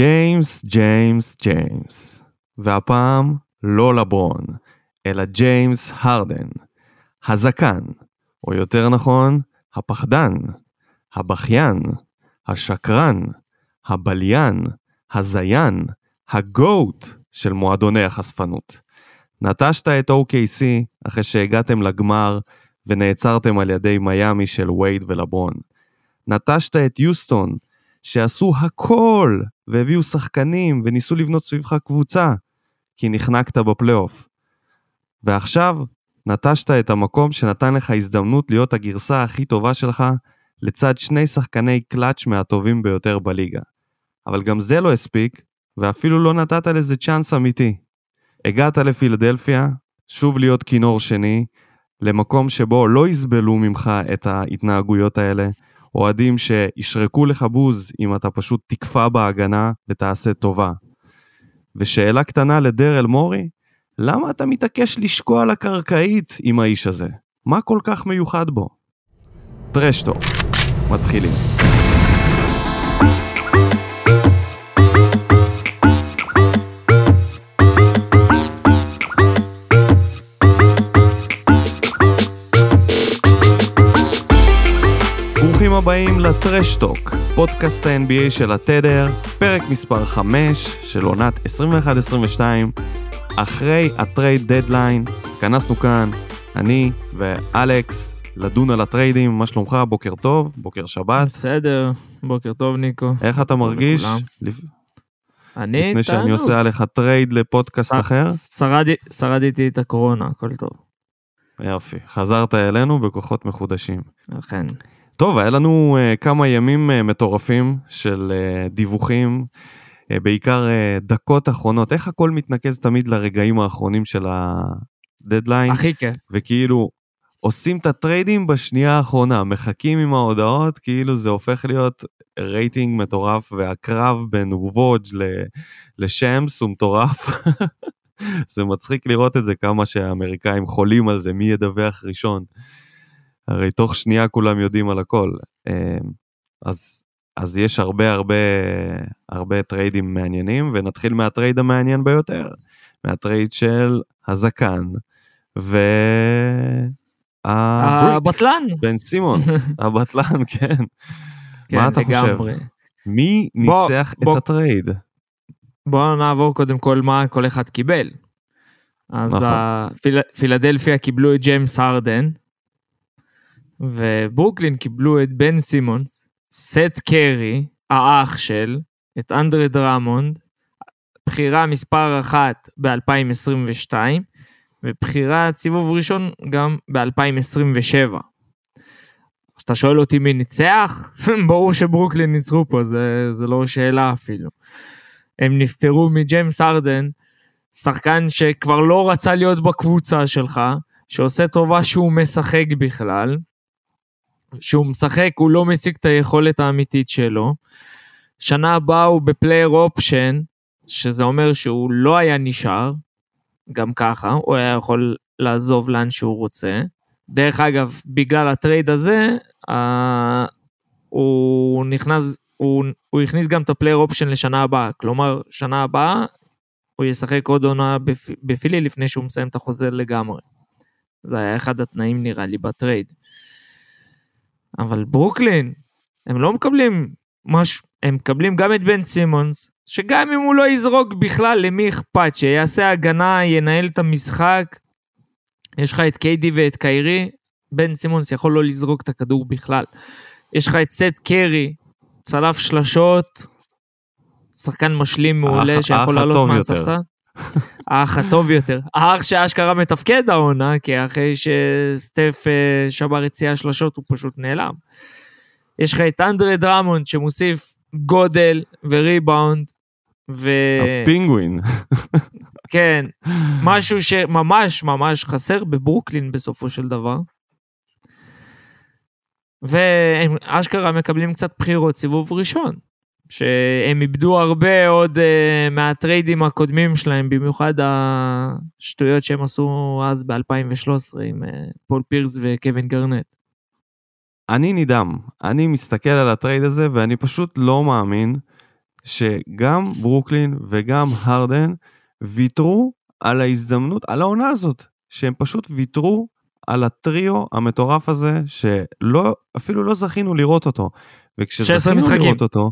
ג'יימס, ג'יימס, ג'יימס. והפעם לא לברון, אלא ג'יימס הרדן. הזקן, או יותר נכון, הפחדן, הבכיין, השקרן, הבליין, הזיין, ה GOAT של מועדוני החשפנות. נטשת את OKC אחרי שהגעתם לגמר ונעצרתם על ידי מיאמי של וייד ולברון. נטשת את יוסטון, שעשו הכל והביאו שחקנים וניסו לבנות סביבך קבוצה, כי נחנקת בפלייאוף. ועכשיו נטשת את המקום שנתן לך הזדמנות להיות הגרסה הכי טובה שלך לצד שני שחקני קלאץ' מהטובים ביותר בליגה. אבל גם זה לא הספיק, ואפילו לא נתת לזה צ'אנס אמיתי. הגעת לפילדלפיה, שוב להיות כינור שני, למקום שבו לא יסבלו ממך את ההתנהגויות האלה, אוהדים שישרקו לך בוז אם אתה פשוט תקפא בהגנה ותעשה טובה. ושאלה קטנה לדרל מורי, למה אתה מתעקש לשקוע על הקרקעית עם האיש הזה? מה כל כך מיוחד בו? טרשטו, מתחילים. הבאים ל Trash Talk, פודקאסט ה-NBA של התדר, פרק מספר 5 של עונת 21-22. אחרי ה trade deadline, התכנסנו כאן, אני ואלכס, לדון על הטריידים, מה שלומך? בוקר טוב, בוקר שבת. בסדר, בוקר טוב ניקו. איך אתה מרגיש? לפ... אני לפני שאני תענוג. עושה עליך טרייד לפודקאסט אחר? שרדתי את הקורונה, הכל טוב. יופי, חזרת אלינו בכוחות מחודשים. אכן. טוב, היה לנו uh, כמה ימים uh, מטורפים של uh, דיווחים, uh, בעיקר uh, דקות אחרונות. איך הכל מתנקז תמיד לרגעים האחרונים של הדדליין, הכי כיף. וכאילו עושים את הטריידים בשנייה האחרונה, מחכים עם ההודעות, כאילו זה הופך להיות רייטינג מטורף, והקרב בין וודג' ל- לשמס הוא מטורף. זה מצחיק לראות את זה, כמה שהאמריקאים חולים על זה, מי ידווח ראשון. הרי תוך שנייה כולם יודעים על הכל. אה, אז, אז יש הרבה הרבה הרבה טריידים מעניינים, ונתחיל מהטרייד המעניין ביותר, מהטרייד של הזקן, ו... הבטלן. בן סימונס, הבטלן, כן. כן, מה אתה חושב? לגמרי. מי בוא- ניצח בוא- את הטרייד? בואו נעבור קודם כל מה כל אחד קיבל. אז נכון. הפיל- פילדלפיה קיבלו את ג'יימס הרדן, וברוקלין קיבלו את בן סימונס, סט קרי, האח של, את אנדרה דרמונד, בחירה מספר אחת ב-2022, ובחירת סיבוב ראשון גם ב-2027. אז אתה שואל אותי מי ניצח? ברור שברוקלין ניצחו פה, זה, זה לא שאלה אפילו. הם נפטרו מג'יימס הרדן, שחקן שכבר לא רצה להיות בקבוצה שלך, שעושה טובה שהוא משחק בכלל. שהוא משחק, הוא לא מציג את היכולת האמיתית שלו. שנה הבאה הוא ב player option, שזה אומר שהוא לא היה נשאר, גם ככה, הוא היה יכול לעזוב לאן שהוא רוצה. דרך אגב, בגלל הטרייד הזה, אה, הוא נכנס, הוא, הוא הכניס גם את ה player option לשנה הבאה. כלומר, שנה הבאה הוא ישחק עוד עונה בפ, בפילי לפני שהוא מסיים את החוזה לגמרי. זה היה אחד התנאים נראה לי בטרייד. אבל ברוקלין, הם לא מקבלים משהו, הם מקבלים גם את בן סימונס, שגם אם הוא לא יזרוק בכלל, למי אכפת? שיעשה הגנה, ינהל את המשחק. יש לך את קיידי ואת קיירי, בן סימונס יכול לא לזרוק את הכדור בכלל. יש לך את סט קרי, צלף שלשות, שחקן משלים מעולה שיכול לעלות מהספסל. האח הטוב יותר. האח שאשכרה מתפקד העונה, כי אחרי שסטף שבר את שיא השלשות הוא פשוט נעלם. יש לך את אנדרה דרמונד שמוסיף גודל וריבאונד, הפינגווין. וכן, משהו שממש ממש חסר בברוקלין בסופו של דבר. והם אשכרה מקבלים קצת בחירות סיבוב ראשון. שהם איבדו הרבה עוד uh, מהטריידים הקודמים שלהם, במיוחד השטויות שהם עשו אז ב-2013 עם uh, פול פירס וקווין גארנט. אני נדהם. אני מסתכל על הטרייד הזה ואני פשוט לא מאמין שגם ברוקלין וגם הרדן ויתרו על ההזדמנות, על העונה הזאת, שהם פשוט ויתרו על הטריו המטורף הזה, שלא, אפילו לא זכינו לראות אותו. וכשזכינו לראות אותו,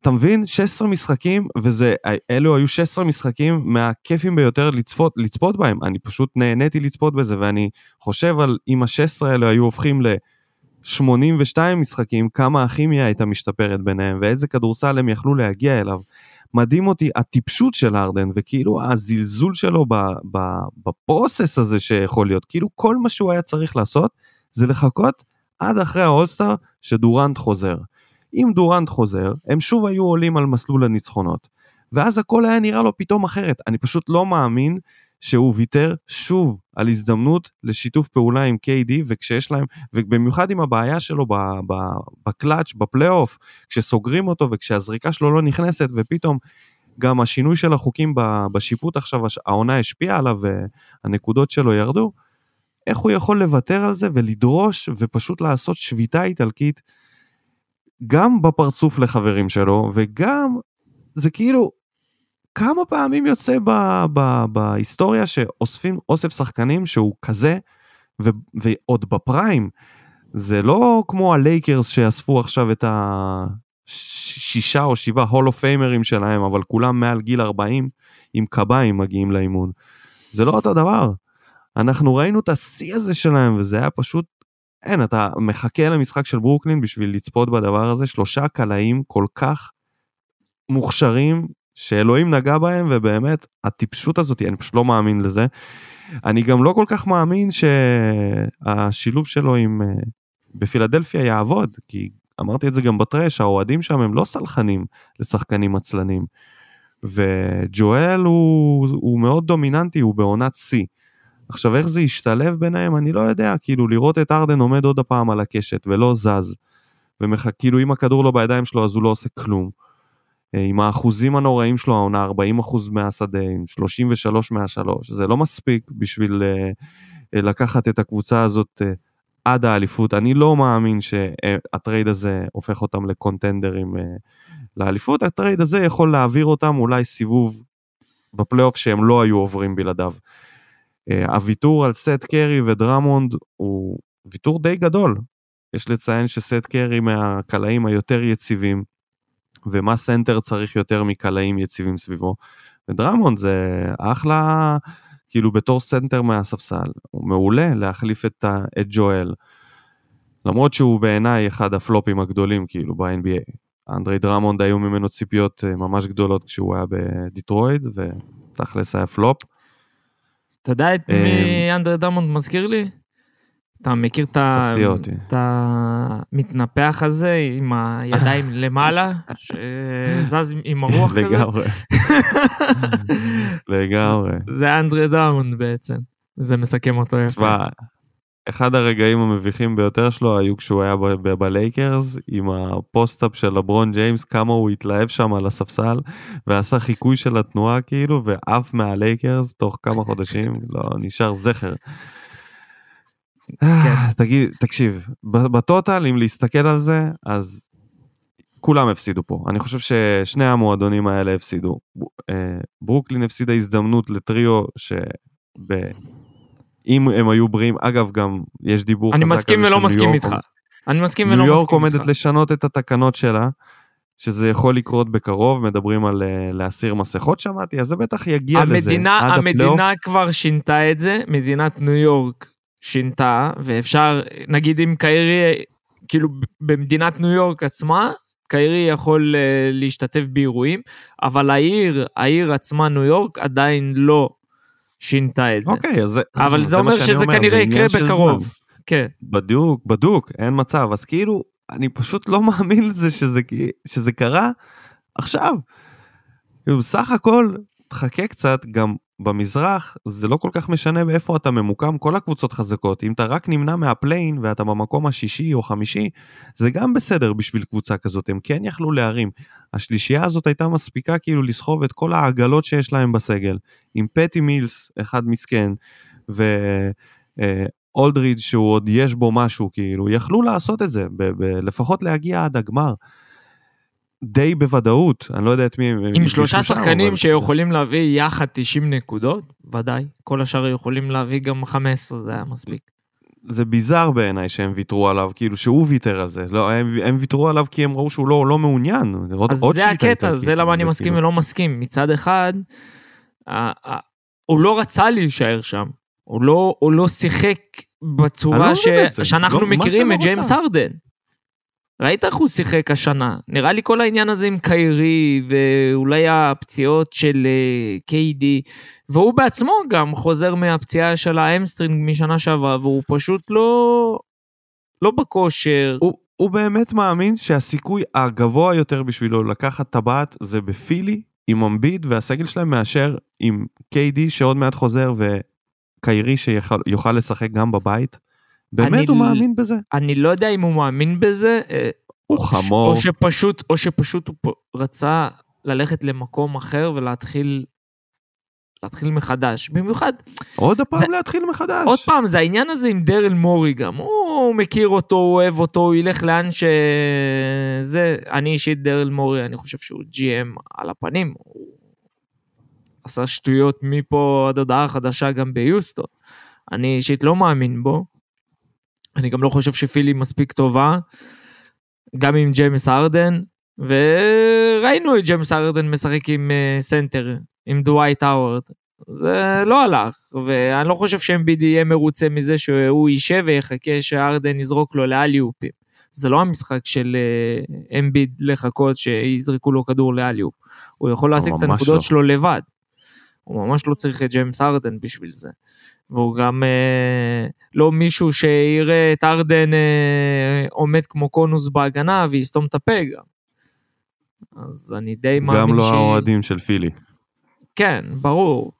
אתה מבין? 16 משחקים, וזה, אלו היו 16 משחקים מהכיפים ביותר לצפות, לצפות בהם. אני פשוט נהניתי לצפות בזה, ואני חושב על אם ה-16 האלה היו הופכים ל-82 משחקים, כמה הכימיה הייתה משתפרת ביניהם, ואיזה כדורסל הם יכלו להגיע אליו. מדהים אותי הטיפשות של ארדן, וכאילו הזלזול שלו בפרוסס הזה שיכול להיות. כאילו כל מה שהוא היה צריך לעשות, זה לחכות עד אחרי האולסטאר שדורנט חוזר. אם דורנט חוזר, הם שוב היו עולים על מסלול הניצחונות. ואז הכל היה נראה לו פתאום אחרת. אני פשוט לא מאמין שהוא ויתר שוב על הזדמנות לשיתוף פעולה עם KD, וכשיש להם, ובמיוחד עם הבעיה שלו בקלאץ', בפלייאוף, כשסוגרים אותו וכשהזריקה שלו לא נכנסת, ופתאום גם השינוי של החוקים בשיפוט עכשיו, העונה השפיעה עליו והנקודות שלו ירדו, איך הוא יכול לוותר על זה ולדרוש ופשוט לעשות שביתה איטלקית גם בפרצוף לחברים שלו, וגם זה כאילו, כמה פעמים יוצא ב, ב, בהיסטוריה שאוספים אוסף שחקנים שהוא כזה, ו, ועוד בפריים. זה לא כמו הלייקרס שאספו עכשיו את השישה או שבעה הולו פיימרים שלהם, אבל כולם מעל גיל 40 עם קביים מגיעים לאימון. זה לא אותו דבר. אנחנו ראינו את השיא הזה שלהם, וזה היה פשוט אין, אתה מחכה למשחק של ברוקלין בשביל לצפות בדבר הזה, שלושה קלעים כל כך מוכשרים, שאלוהים נגע בהם, ובאמת, הטיפשות הזאת, אני פשוט לא מאמין לזה. אני גם לא כל כך מאמין שהשילוב שלו עם... אה, בפילדלפיה יעבוד, כי אמרתי את זה גם בטרש, האוהדים שם הם לא סלחנים לשחקנים עצלנים. וג'ואל הוא, הוא מאוד דומיננטי, הוא בעונת שיא. עכשיו, איך זה ישתלב ביניהם, אני לא יודע, כאילו, לראות את ארדן עומד עוד הפעם על הקשת ולא זז, וכאילו, אם הכדור לא בידיים שלו, אז הוא לא עושה כלום. אה, עם האחוזים הנוראים שלו, העונה 40 אחוז מהשדה, עם 33 מהשלוש, זה לא מספיק בשביל uh, לקחת את הקבוצה הזאת עד האליפות. אני לא מאמין שהטרייד הזה הופך אותם לקונטנדרים לאליפות, הטרייד הזה יכול להעביר אותם אולי סיבוב בפלייאוף שהם לא היו עוברים בלעדיו. אה, הוויתור על סט קרי ודרמונד הוא ויתור די גדול. יש לציין שסט קרי מהקלעים היותר יציבים, ומה סנטר צריך יותר מקלעים יציבים סביבו. ודרמונד זה אחלה, כאילו בתור סנטר מהספסל, הוא מעולה להחליף את, את ג'ואל. למרות שהוא בעיניי אחד הפלופים הגדולים כאילו ב-NBA. אנדרי דרמונד היו ממנו ציפיות אה, ממש גדולות כשהוא היה בדיטרויד, ותכלס היה פלופ. אתה יודע את מי אמ, אנדרי דרמונד מזכיר לי? אתה מכיר את המתנפח הזה עם הידיים למעלה, שזז עם הרוח כזה? לגמרי. לגמרי. זה אנדרי דרמונד בעצם. זה מסכם אותו יפה. אחד הרגעים המביכים ביותר שלו היו כשהוא היה בלייקרס עם ה post-up של לברון ג'יימס, כמה הוא התלהב שם על הספסל ועשה חיקוי של התנועה כאילו ועף מהלייקרס תוך כמה חודשים, לא נשאר זכר. כן. תגיד, תקשיב, ב total אם להסתכל על זה אז כולם הפסידו פה, אני חושב ששני המועדונים האלה הפסידו. אה, ברוקלין הפסידה הזדמנות לטריו שב... אם הם היו בריאים, אגב, גם יש דיבור חזק על זה אני מסכים ולא מסכים איתך. אני מסכים ולא מסכים איתך. ניו יורק עומדת לשנות את התקנות שלה, שזה יכול לקרות בקרוב, מדברים על אה, להסיר מסכות שמעתי, אז זה בטח יגיע המדינה, לזה. המדינה הפלייאוף. כבר שינתה את זה, מדינת ניו יורק שינתה, ואפשר, נגיד אם קיירי, כאילו במדינת ניו יורק עצמה, קיירי יכול uh, להשתתף באירועים, אבל העיר, העיר עצמה, ניו יורק, עדיין לא שינתה את זה. אוקיי, אז אבל זה, זה אומר שזה אומר, כנראה יקרה בקרוב. כן. בדיוק, בדוק, אין מצב. אז כאילו, אני פשוט לא מאמין לזה שזה, שזה קרה עכשיו. כאילו, בסך הכל, תחכה קצת, גם במזרח זה לא כל כך משנה באיפה אתה ממוקם, כל הקבוצות חזקות. אם אתה רק נמנע מהפליין ואתה במקום השישי או חמישי, זה גם בסדר בשביל קבוצה כזאת, הם כן יכלו להרים. השלישייה הזאת הייתה מספיקה כאילו לסחוב את כל העגלות שיש להם בסגל. עם פטי מילס, אחד מסכן, ואולדריץ' שהוא עוד יש בו משהו, כאילו, יכלו לעשות את זה, לפחות להגיע עד הגמר. די בוודאות, אני לא יודע את מי הם... עם שלושה שם, שחקנים אבל- שיכולים להביא יחד 90 נקודות, ודאי. כל השאר יכולים להביא גם 15, זה היה מספיק. זה ביזאר בעיניי שהם ויתרו עליו, כאילו שהוא ויתר על זה. לא, הם, הם ויתרו עליו כי הם ראו שהוא לא, לא מעוניין. עוד, אז עוד זה הקטע, איטלקית, זה למה אני וכאילו- מסכים ולא מסכים. מצד אחד, הוא לא רצה להישאר שם. הוא לא, הוא לא שיחק בצורה לא ש... זה. שאנחנו לא, מכירים את לא ג'יימס. הרדן. ראית איך הוא שיחק השנה? נראה לי כל העניין הזה עם קיירי, ואולי הפציעות של אה, קיידי, והוא בעצמו גם חוזר מהפציעה של ה hamstring משנה שעברה, והוא פשוט לא... לא בכושר. הוא, הוא באמת מאמין שהסיכוי הגבוה יותר בשבילו לקחת טבעת זה בפילי, עם אמביד והסגל שלהם מאשר עם KD שעוד מעט חוזר וקיירי שיוכל לשחק גם בבית. באמת הוא מאמין בזה? אני לא יודע אם הוא מאמין בזה, אה, הוא חמור. או שפשוט, או שפשוט הוא רצה ללכת למקום אחר ולהתחיל להתחיל מחדש. במיוחד, עוד הפעם זה- להתחיל מחדש. עוד פעם, זה העניין הזה עם דרל מורי גם. הוא מכיר אותו, הוא אוהב אותו, הוא ילך לאן ש... זה, אני אישית דרל מורי, אני חושב שהוא GM על הפנים. הוא עשה שטויות מפה עד הודעה חדשה גם ביוסטון. אני אישית לא מאמין בו. אני גם לא חושב שפילי מספיק טובה, גם עם ג'יימס הרדן, וראינו את ג'יימס הרדן משחק עם אה, סנטר, עם דווייט הווארד. זה לא הלך, ואני לא חושב שאמביד יהיה מרוצה מזה שהוא יישב ויחכה שהרדן יזרוק לו לאליופים. זה לא המשחק של אה, אמביד לחכות שיזרקו לו כדור ל alley-oop. הוא יכול להשיג את הנקודות לא. שלו לבד. הוא ממש לא צריך את ג'יימס הרדן בשביל זה. והוא גם אה, לא מישהו שיראה את ארדן אה, עומד כמו קונוס בהגנה ויסתום את הפה גם. אז אני די מאמין גם לא ש... האוהדים של פילי. כן, ברור.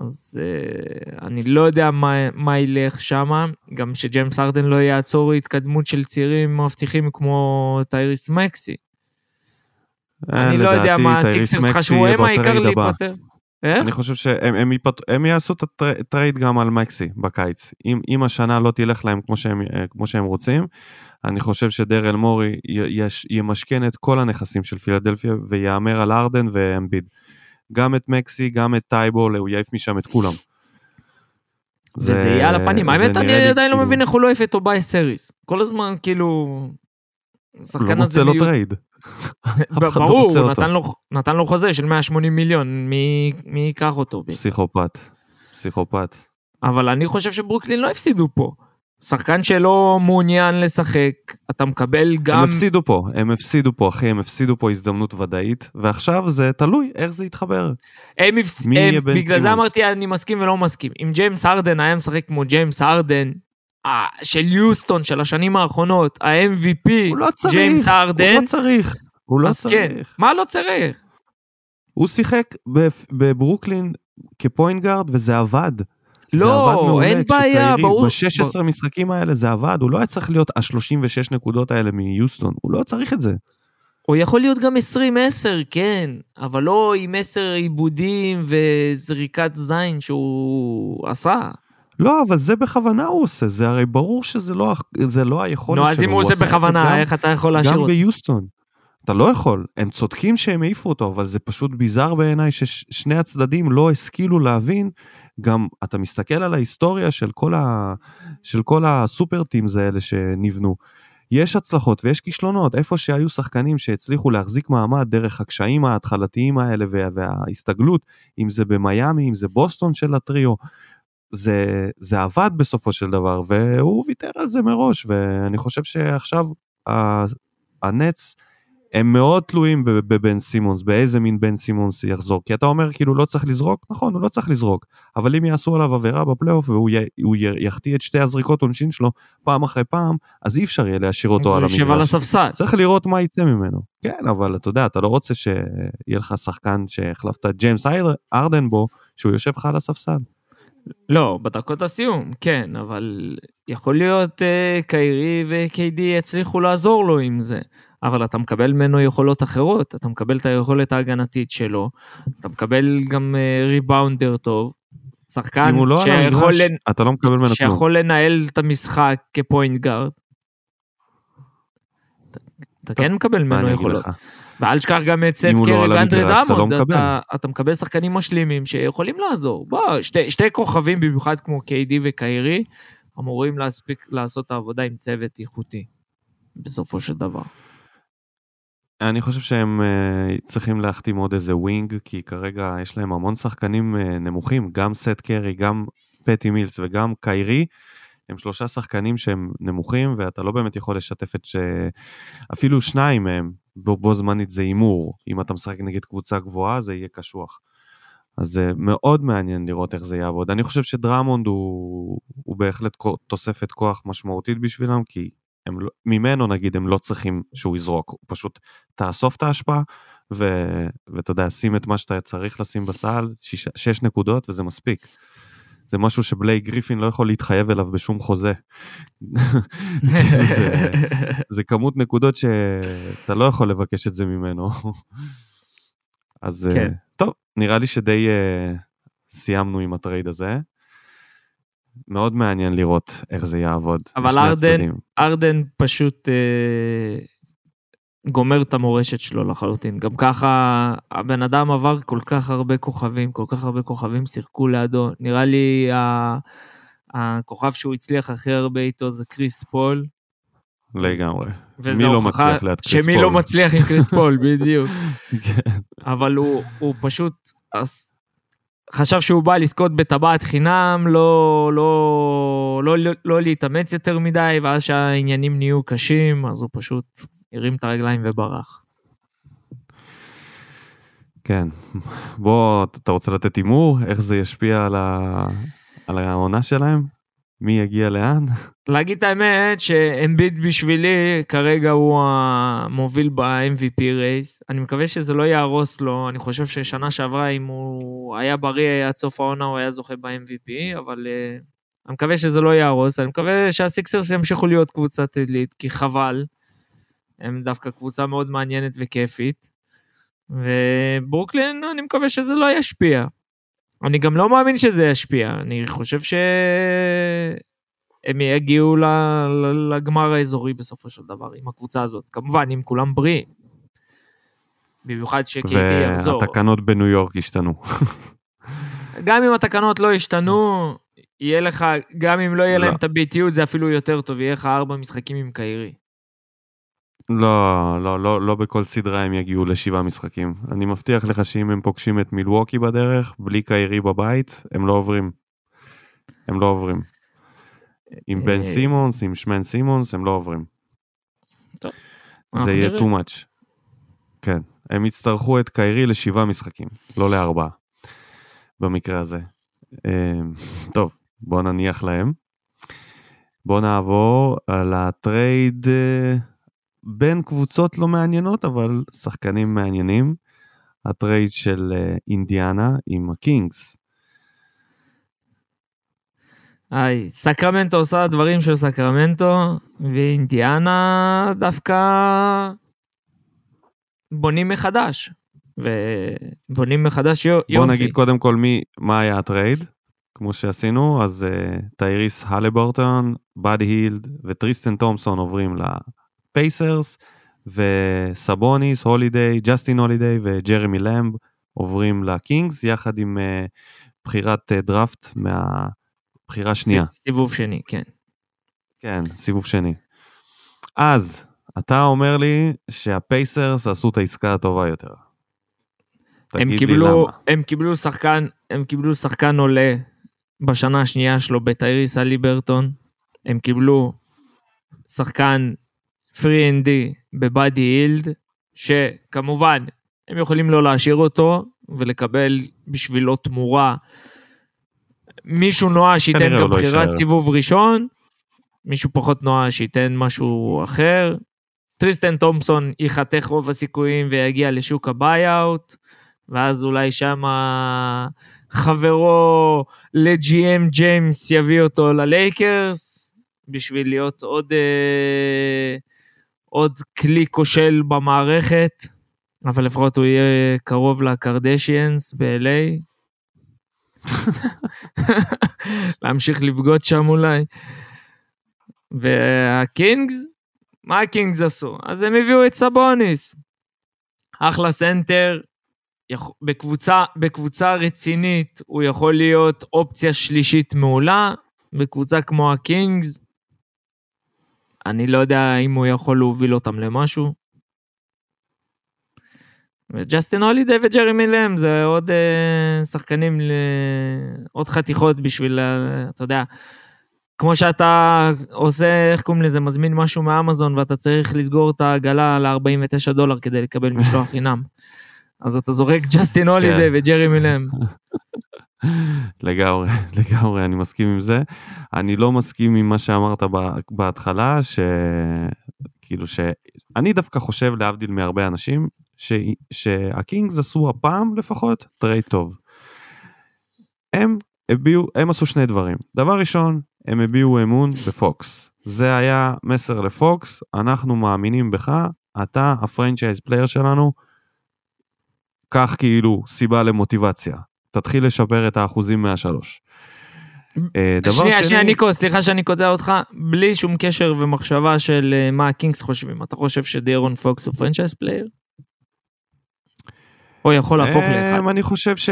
אז uh, אני לא יודע מה, מה ילך שם, גם שג'יימס ארדן לא יעצור התקדמות של צעירים מבטיחים כמו טייריס מקסי. אה, אני לא יודע מה הסיקסרס חשבו, הם העיקר. להיפטר. איך? אני חושב שהם הם, ייפט- הם יעשו את הטר- ה trade גם על מקסי בקיץ. אם, אם השנה לא תלך להם כמו שהם, אה, כמו שהם רוצים, אני חושב שדרל מורי יש, ימשכן את כל הנכסים של פילדלפיה ויהמר על הרדן ואמביד. גם את מקסי, גם את טייבול, הוא יעיף משם את כולם. וזה יהיה על הפנים. זה האמת, אני עדיין לא כאילו- מבין איך הוא לא העיף את טוביאס האריס. כל הזמן, כאילו... השחקן לא הזה רוצה לו מיעוט- trade. לא ברור, הוא. נתן לו- נתן לו חוזה של 180 מיליון, מי מי ייקח אותו? פסיכופת. פסיכופת. אבל אני חושב שברוקלין לא הפסידו פה. שחקן שלא מעוניין לשחק, אתה מקבל גם... הם הפסידו פה, הם הפסידו פה, אחי, הם הפסידו פה הזדמנות ודאית, ועכשיו זה תלוי איך זה יתחבר. הם הפס... מי הם... יהיה בן בגלל זה? אמרתי אני מסכים ולא מסכים. אם ג'יימס הרדן היה משחק כמו ג'יימס הרדן של יוסטון של השנים האחרונות, ה-MVP, הוא לא צריך, ג'יימס הוא הרדן, לא צריך, הוא לא כן, צריך. מה לא צריך? הוא שיחק בב- בברוקלין כפוינט גארד וזה עבד. לא, אין בעיה, ברור. ב-16 משחקים האלה זה עבד, הוא לא היה צריך להיות ה-36 נקודות האלה מיוסטון, הוא לא צריך את זה. הוא יכול להיות גם 20-10, כן, אבל לא עם 10 עיבודים וזריקת זין שהוא עשה. לא, אבל זה בכוונה הוא עושה, זה הרי ברור שזה לא, זה לא היכולת שלו. נו, אז אם הוא עושה בכוונה, גם- איך אתה יכול להשאיר גם אותו? ביוסטון. אתה לא יכול, הם צודקים שהם העיפו אותו, אבל זה פשוט ביזאר בעיניי ששני הצדדים לא השכילו להבין, גם אתה מסתכל על ההיסטוריה של כל, ה... של כל הסופר טימס האלה שנבנו. יש הצלחות ויש כישלונות, איפה שהיו שחקנים שהצליחו להחזיק מעמד דרך הקשיים ההתחלתיים האלה וה... וההסתגלות, אם זה במיאמי, אם זה בוסטון של הטריו, זה, זה עבד בסופו של דבר, והוא ויתר על זה מראש, ואני חושב שעכשיו הנץ, הם מאוד תלויים בב- בבן סימונס, באיזה מין בן סימונס יחזור. כי אתה אומר כאילו לא צריך לזרוק, נכון, הוא לא צריך לזרוק. אבל אם יעשו עליו עבירה בפלייאוף והוא י- יחטיא את שתי הזריקות עונשין שלו פעם אחרי פעם, אז אי אפשר יהיה להשאיר אותו על יושב על המגרש. הספסל. צריך לראות מה יצא ממנו. כן, אבל אתה יודע, אתה לא רוצה שיהיה לך שחקן שהחלפת ג'יימס ארדן בו, שהוא יושב לך על הספסל. לא, בדקות הסיום, כן, אבל יכול להיות אה, קיירי וקיידי יצליחו לעזור לו עם זה. אבל אתה מקבל ממנו יכולות אחרות, אתה מקבל את היכולת ההגנתית שלו, אתה מקבל גם אה, ריבאונדר טוב, שחקן לא שיכול, לנ... אתה לא מקבל ממנו. שיכול לנהל את המשחק כפוינט גארד. אתה טוב, כן מקבל ממנו יכולות. לך? ואל תשכח גם את סט לא קרי ואנדרי אתה לא דרמונד, מקבל. אתה, מקבל שחקנים משלימים שיכולים לעזור. בוא, שתי, שתי כוכבים, במיוחד כמו KD וקיירי, אמורים להספיק לעשות את העבודה עם צוות איכותי, בסופו של דבר. אני חושב שהם uh, צריכים להחתים עוד איזה wing, כי כרגע יש להם המון שחקנים uh, נמוכים, גם סט קרי, גם פטי מילס וגם קיירי, הם שלושה שחקנים שהם נמוכים, ואתה לא באמת יכול לשתף את ש... אפילו שניים מהם, בו, בו זמנית זה הימור. אם אתה משחק נגד קבוצה גבוהה, זה יהיה קשוח. אז זה מאוד מעניין לראות איך זה יעבוד. אני חושב שדרמונד הוא, הוא בהחלט תוספת כוח משמעותית בשבילם, כי הם, לא- ממנו נגיד הם לא צריכים שהוא יזרוק, הוא פשוט תאסוף את ההשפעה, ואתה יודע, שים את מה שאתה צריך לשים בסל, שיש, שש נקודות וזה מספיק. זה משהו שבלייק גריפין לא יכול להתחייב אליו בשום חוזה. כאילו זה, זה כמות נקודות שאתה לא יכול לבקש את זה ממנו. אז כן. כן. טוב, נראה לי שדי uh, סיימנו עם הטרייד הזה. מאוד מעניין לראות איך זה יעבוד. אבל ארדן- הצדדים. ארדן פשוט אה, גומר את המורשת שלו לחלוטין. גם ככה הבן אדם עבר כל כך הרבה כוכבים, כל כך הרבה כוכבים שיחקו לידו. נראה לי ה- הכוכב שהוא הצליח הכי הרבה איתו זה קריס פול. לגמרי. מי לא מצליח ליד קריס שמי פול? לא מצליח עם קריס פול, בדיוק. כן. אבל הוא, הוא פשוט חשב שהוא בא לזכות בטבעת חינם, לא, לא, לא, לא, לא להתאמץ יותר מדי, ואז שהעניינים נהיו קשים, אז הוא פשוט הרים את הרגליים וברח. כן. בוא, אתה רוצה לתת הימור? איך זה ישפיע על, ה... על העונה שלהם? מי יגיע לאן? להגיד את האמת שאמביד בשבילי כרגע הוא המוביל ב-MVP רייס. אני מקווה שזה לא יהרוס לו, אני חושב ששנה שעברה אם הוא היה בריא עד סוף העונה הוא היה זוכה ב-MVP, אבל uh, אני מקווה שזה לא יהרוס, אני מקווה שהסיקסרס ימשיכו להיות קבוצת עילית, כי חבל. הם דווקא קבוצה מאוד מעניינת וכיפית. וברוקלין, אני מקווה שזה לא ישפיע. אני גם לא מאמין שזה ישפיע, אני חושב שהם יגיעו לגמר האזורי בסופו של דבר עם הקבוצה הזאת. כמובן, אם כולם בריאים. במיוחד ש-KD יחזור. והתקנות בניו יורק השתנו. גם אם התקנות לא ישתנו, יהיה לך, גם אם לא יהיה לא. להם את הביטיות, זה אפילו יותר טוב, יהיה לך ארבע משחקים עם קיירי. לא, לא, לא, לא בכל סדרה הם יגיעו לשבעה משחקים. אני מבטיח לך שאם הם פוגשים את מילווקי בדרך, בלי קיירי בבית, הם לא עוברים. הם לא עוברים. עם בן אה, סימונס, עם שמן סימונס, הם לא עוברים. טוב, זה יהיה too much. כן. הם יצטרכו את קיירי לשבעה משחקים, לא לארבעה. במקרה הזה. אה, טוב, בואו נניח להם. בואו נעבור על ה trade אה, בין קבוצות לא מעניינות, אבל שחקנים מעניינים. ה trade של אה, אינדיאנה עם הקינגס. היי, סקרמנטו עושה דברים של סקרמנטו, ואינדיאנה דווקא בונים מחדש. ובונים מחדש יו- יופי. בואו נגיד קודם כל מי, מה היה ה trade, כמו שעשינו, אז uh, טייריס הלברטון, באדי הילד וטריסטן תומפסון עוברים לפייסרס, וסבוניס, הולידיי, ג'סטין הולידיי וג'רמי לאמב עוברים לקינגס, יחד עם uh, בחירת uh, דראפט מהבחירה השנייה. סיבוב שני, כן. כן, סיבוב שני. אז, אתה אומר לי שהפייסרס עשו את העסקה הטובה יותר. הם קיבלו. הם קיבלו שחקן, הם קיבלו שחקן עולה בשנה השנייה שלו בטייריס הליברטון. הם קיבלו שחקן פרי אנדי בבאדי הילד, שכמובן, הם יכולים לא להשאיר אותו ולקבל בשבילו תמורה. מישהו נואש שייתן גם לא בחירת יישאר. סיבוב ראשון, מישהו פחות נואש שייתן משהו אחר. טריסטן תומפסון ייחתך רוב הסיכויים ויגיע לשוק ה buyout, ואז אולי שם חברו לברון ג'יימס יביא אותו ללייקרס, בשביל להיות עוד, אה, עוד כלי כושל במערכת, אבל לפחות הוא יהיה קרוב לקרדשיאנס ב-LA. להמשיך לבגוד שם אולי. והקינגס, מה הקינגס עשו? אז הם הביאו את סבוניס. אחלה סנטר. בקבוצה, בקבוצה רצינית הוא יכול להיות אופציה שלישית מעולה, בקבוצה כמו הקינגס, אני לא יודע אם הוא יכול להוביל אותם למשהו. וג'סטין הולידי וג'רמי לאמב זה עוד אה, שחקנים, ל... עוד חתיכות בשביל, אתה יודע, כמו שאתה עושה, איך קוראים לזה, מזמין משהו מאמזון ואתה צריך לסגור את העגלה ל-49 דולר כדי לקבל משלוח חינם. אז אתה זורק ג'סטין הולידי כן. וג'רמי לם. לגמרי, לגמרי, אני מסכים עם זה. אני לא מסכים עם מה שאמרת בהתחלה, שכאילו ש... אני דווקא חושב, להבדיל מהרבה אנשים, ש... שהקינגס עשו הפעם לפחות trade טוב. הם הביעו, הם עשו שני דברים. דבר ראשון, הם הביעו אמון בפוקס. זה היה מסר לפוקס, אנחנו מאמינים בך, אתה ה franchise player שלנו, קח כאילו סיבה למוטיבציה. תתחיל לשפר את האחוזים מהשלוש. אה, דבר שנייה, שני... שנייה, ניקו, סליחה שאני קוטע אותך, בלי שום קשר ומחשבה של אה, מה הקינגס חושבים. אתה חושב שדיארון פוקס הוא franchise player? או יכול להפוך אה, לאחד? אני חושב, ש...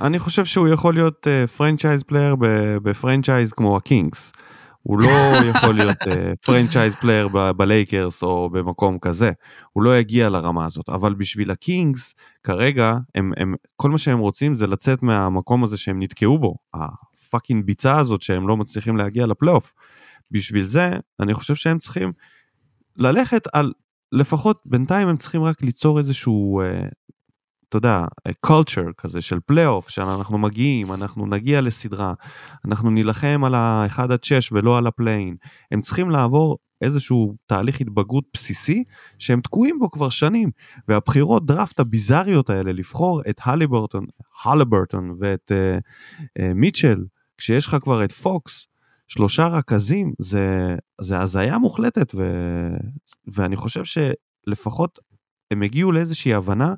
אני חושב שהוא יכול להיות franchise player ב franchise כמו הקינגס. הוא לא יכול להיות franchise player בלייקרס או במקום כזה, הוא לא יגיע לרמה הזאת, אבל בשביל הקינגס, כרגע, הם, הם, כל מה שהם רוצים זה לצאת מהמקום הזה שהם נתקעו בו, ה fucking ביצה הזאת שהם לא מצליחים להגיע לפלייאוף. בשביל זה, אני חושב שהם צריכים ללכת על, לפחות בינתיים הם צריכים רק ליצור איזשהו אה, אתה יודע, culture כזה של פלייאוף, שאנחנו מגיעים, אנחנו נגיע לסדרה, אנחנו נילחם על ה-1 עד 6 ולא על ה play-in. הם צריכים לעבור איזשהו תהליך התבגרות בסיסי שהם תקועים בו כבר שנים. והבחירות דראפט הביזריות האלה, לבחור את הליברטון, הליברטון ואת אה, אה, מיטשל, כשיש לך כבר את פוקס, שלושה רכזים, זה, זה הזיה מוחלטת, ו, ואני חושב שלפחות הם הגיעו לאיזושהי הבנה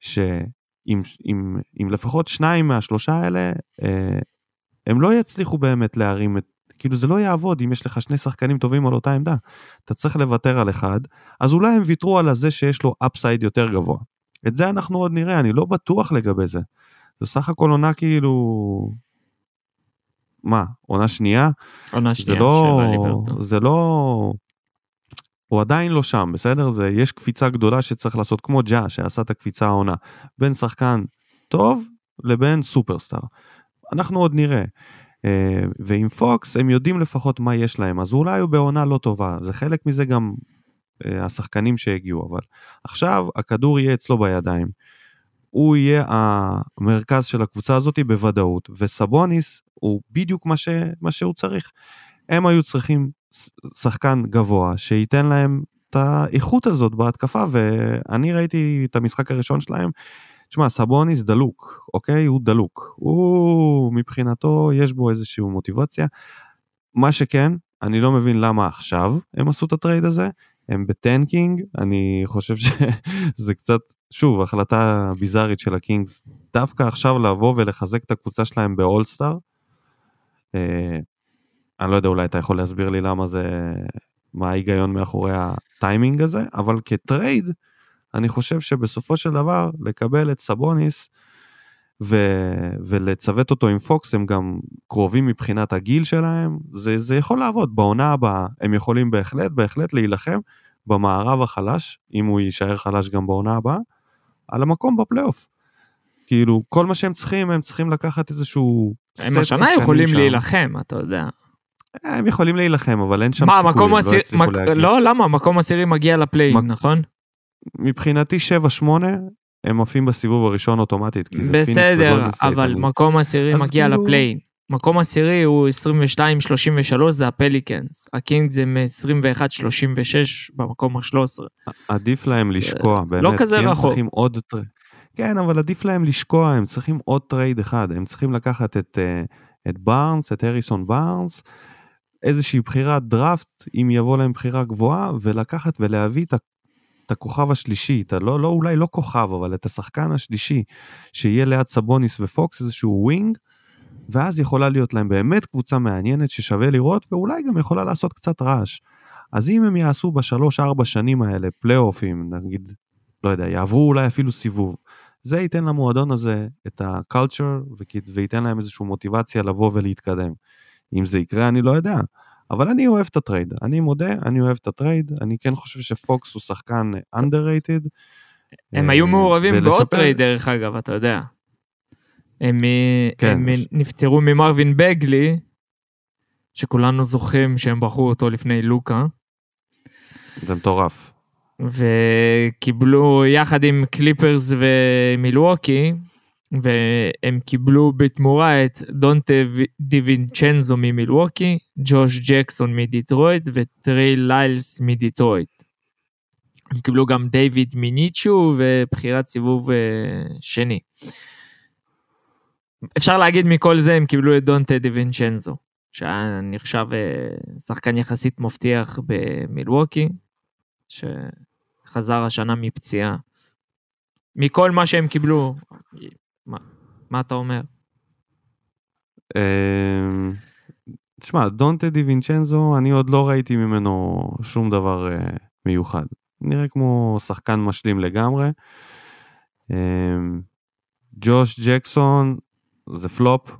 שאם אם, אם לפחות שניים מהשלושה האלה, אה, הם לא יצליחו באמת להרים את, כאילו זה לא יעבוד אם יש לך שני שחקנים טובים על אותה עמדה. אתה צריך לוותר על אחד, אז אולי הם ויתרו על הזה שיש לו אפסייד יותר גבוה. את זה אנחנו עוד נראה, אני לא בטוח לגבי זה. זה סך הכל עונה כאילו... מה, עונה שנייה? עונה שנייה, זה לא, זה לא הוא עדיין לא שם, בסדר? זה, יש קפיצה גדולה שצריך לעשות, כמו ג'ה שעשה את הקפיצה העונה, בין שחקן טוב לבין סופרסטאר. אנחנו עוד נראה. אה, ועם פוקס הם יודעים לפחות מה יש להם, אז אולי הוא בעונה לא טובה, זה חלק מזה גם אה, השחקנים שהגיעו, אבל עכשיו הכדור יהיה אצלו בידיים. הוא יהיה המרכז של הקבוצה הזאת בוודאות, וסבוניס הוא בדיוק מה, ש, מה שהוא צריך. הם היו צריכים שחקן גבוה שייתן להם את האיכות הזאת בהתקפה, ואני ראיתי את המשחק הראשון שלהם. תשמע, סבוניס דלוק, אוקיי? הוא דלוק. הוא, מבחינתו, יש בו איזושהי מוטיבציה. מה שכן, אני לא מבין למה עכשיו הם עשו את הטרייד הזה. הם ב tanking, אני חושב שזה קצת, שוב, החלטה ביזארית של הקינגס, דווקא עכשיו לבוא ולחזק את הקבוצה שלהם באולסטאר. אה, אני לא יודע, אולי אתה יכול להסביר לי למה זה, מה ההיגיון מאחורי הטיימינג הזה, אבל כטרייד, אני חושב שבסופו של דבר, לקבל את סבוניס ו... ולצוות אותו עם פוקס, הם גם קרובים מבחינת הגיל שלהם, זה, זה יכול לעבוד. בעונה הבאה הם יכולים בהחלט, בהחלט להילחם במערב החלש, אם הוא יישאר חלש גם בעונה הבאה, על המקום בפלייאוף. כאילו, כל מה שהם צריכים, הם צריכים לקחת איזשהו... הם השנה יכולים להילחם, אתה יודע. הם יכולים להילחם, אבל אין שם מה, לא יצליחו מק... להגיע. לא, למה? מקום עשירי מגיע לפליין, מק... נכון? מבחינתי 7-8, הם עפים בסיבוב הראשון אוטומטית, כי זה בסדר, אבל מקום עשירי מגיע כאילו... לפליין. מקום עשירי הוא 22-33, זה הפליקנס. הקינג זה מ-21-36 במקום ה-13. עדיף להם לשקוע, באמת. לא כזה רחוק. כי הם צריכים עוד... כן, אבל עדיף להם לשקוע, הם צריכים עוד טרייד אחד. הם צריכים לקחת את, אה, את בארנס, את הריסון בארנס, איזושהי בחירת דראפט, אם יבוא להם בחירה גבוהה, ולקחת ולהביא את, את הכוכב השלישי, את הלא, לא, אולי לא כוכב, אבל את השחקן השלישי, שיהיה ליד סבוניס ופוקס, איזשהו wing, ואז יכולה להיות להם באמת קבוצה מעניינת ששווה לראות, ואולי גם יכולה לעשות קצת רעש. אז אם הם יעשו בשלוש-ארבע שנים האלה פלייאופים, נגיד, לא יודע, יעברו אולי אפילו סיבוב, זה ייתן למועדון הזה את ה-culture וייתן להם איזושהי מוטיבציה לבוא ולהתקדם. אם זה יקרה, אני לא יודע. אבל אני אוהב את הטרייד, אני מודה, אני אוהב את הטרייד, אני כן חושב שפוקס הוא שחקן underrated. הם היו מעורבים ולשפר... בעוד טרייד דרך אגב, אתה יודע. הם, כן. הם נפטרו ממרווין בגלי, שכולנו זוכרים שהם בחרו אותו לפני לוקה. זה מטורף. וקיבלו יחד עם קליפרס ומילווקי, והם קיבלו בתמורה את דונטה דיווינצ'נזו ממילווקי, ג'וש ג'קסון מדיטרויט וטרי ליילס מדיטרויט. הם קיבלו גם דיוויד מישינו ובחירת סיבוב אה, שני. אפשר להגיד מכל זה הם קיבלו את דונטה דיווינצ'נזו, שהיה נחשב אה, שחקן יחסית מבטיח במילווקי, שחזר השנה מפציעה. מכל מה שהם קיבלו, מה, מה אתה אומר? אמ, תשמע, דונטה די וינצ'נזו, אני עוד לא ראיתי ממנו שום דבר uh, מיוחד. נראה כמו שחקן משלים לגמרי. Um, ג'וש ג'קסון זה פלופ,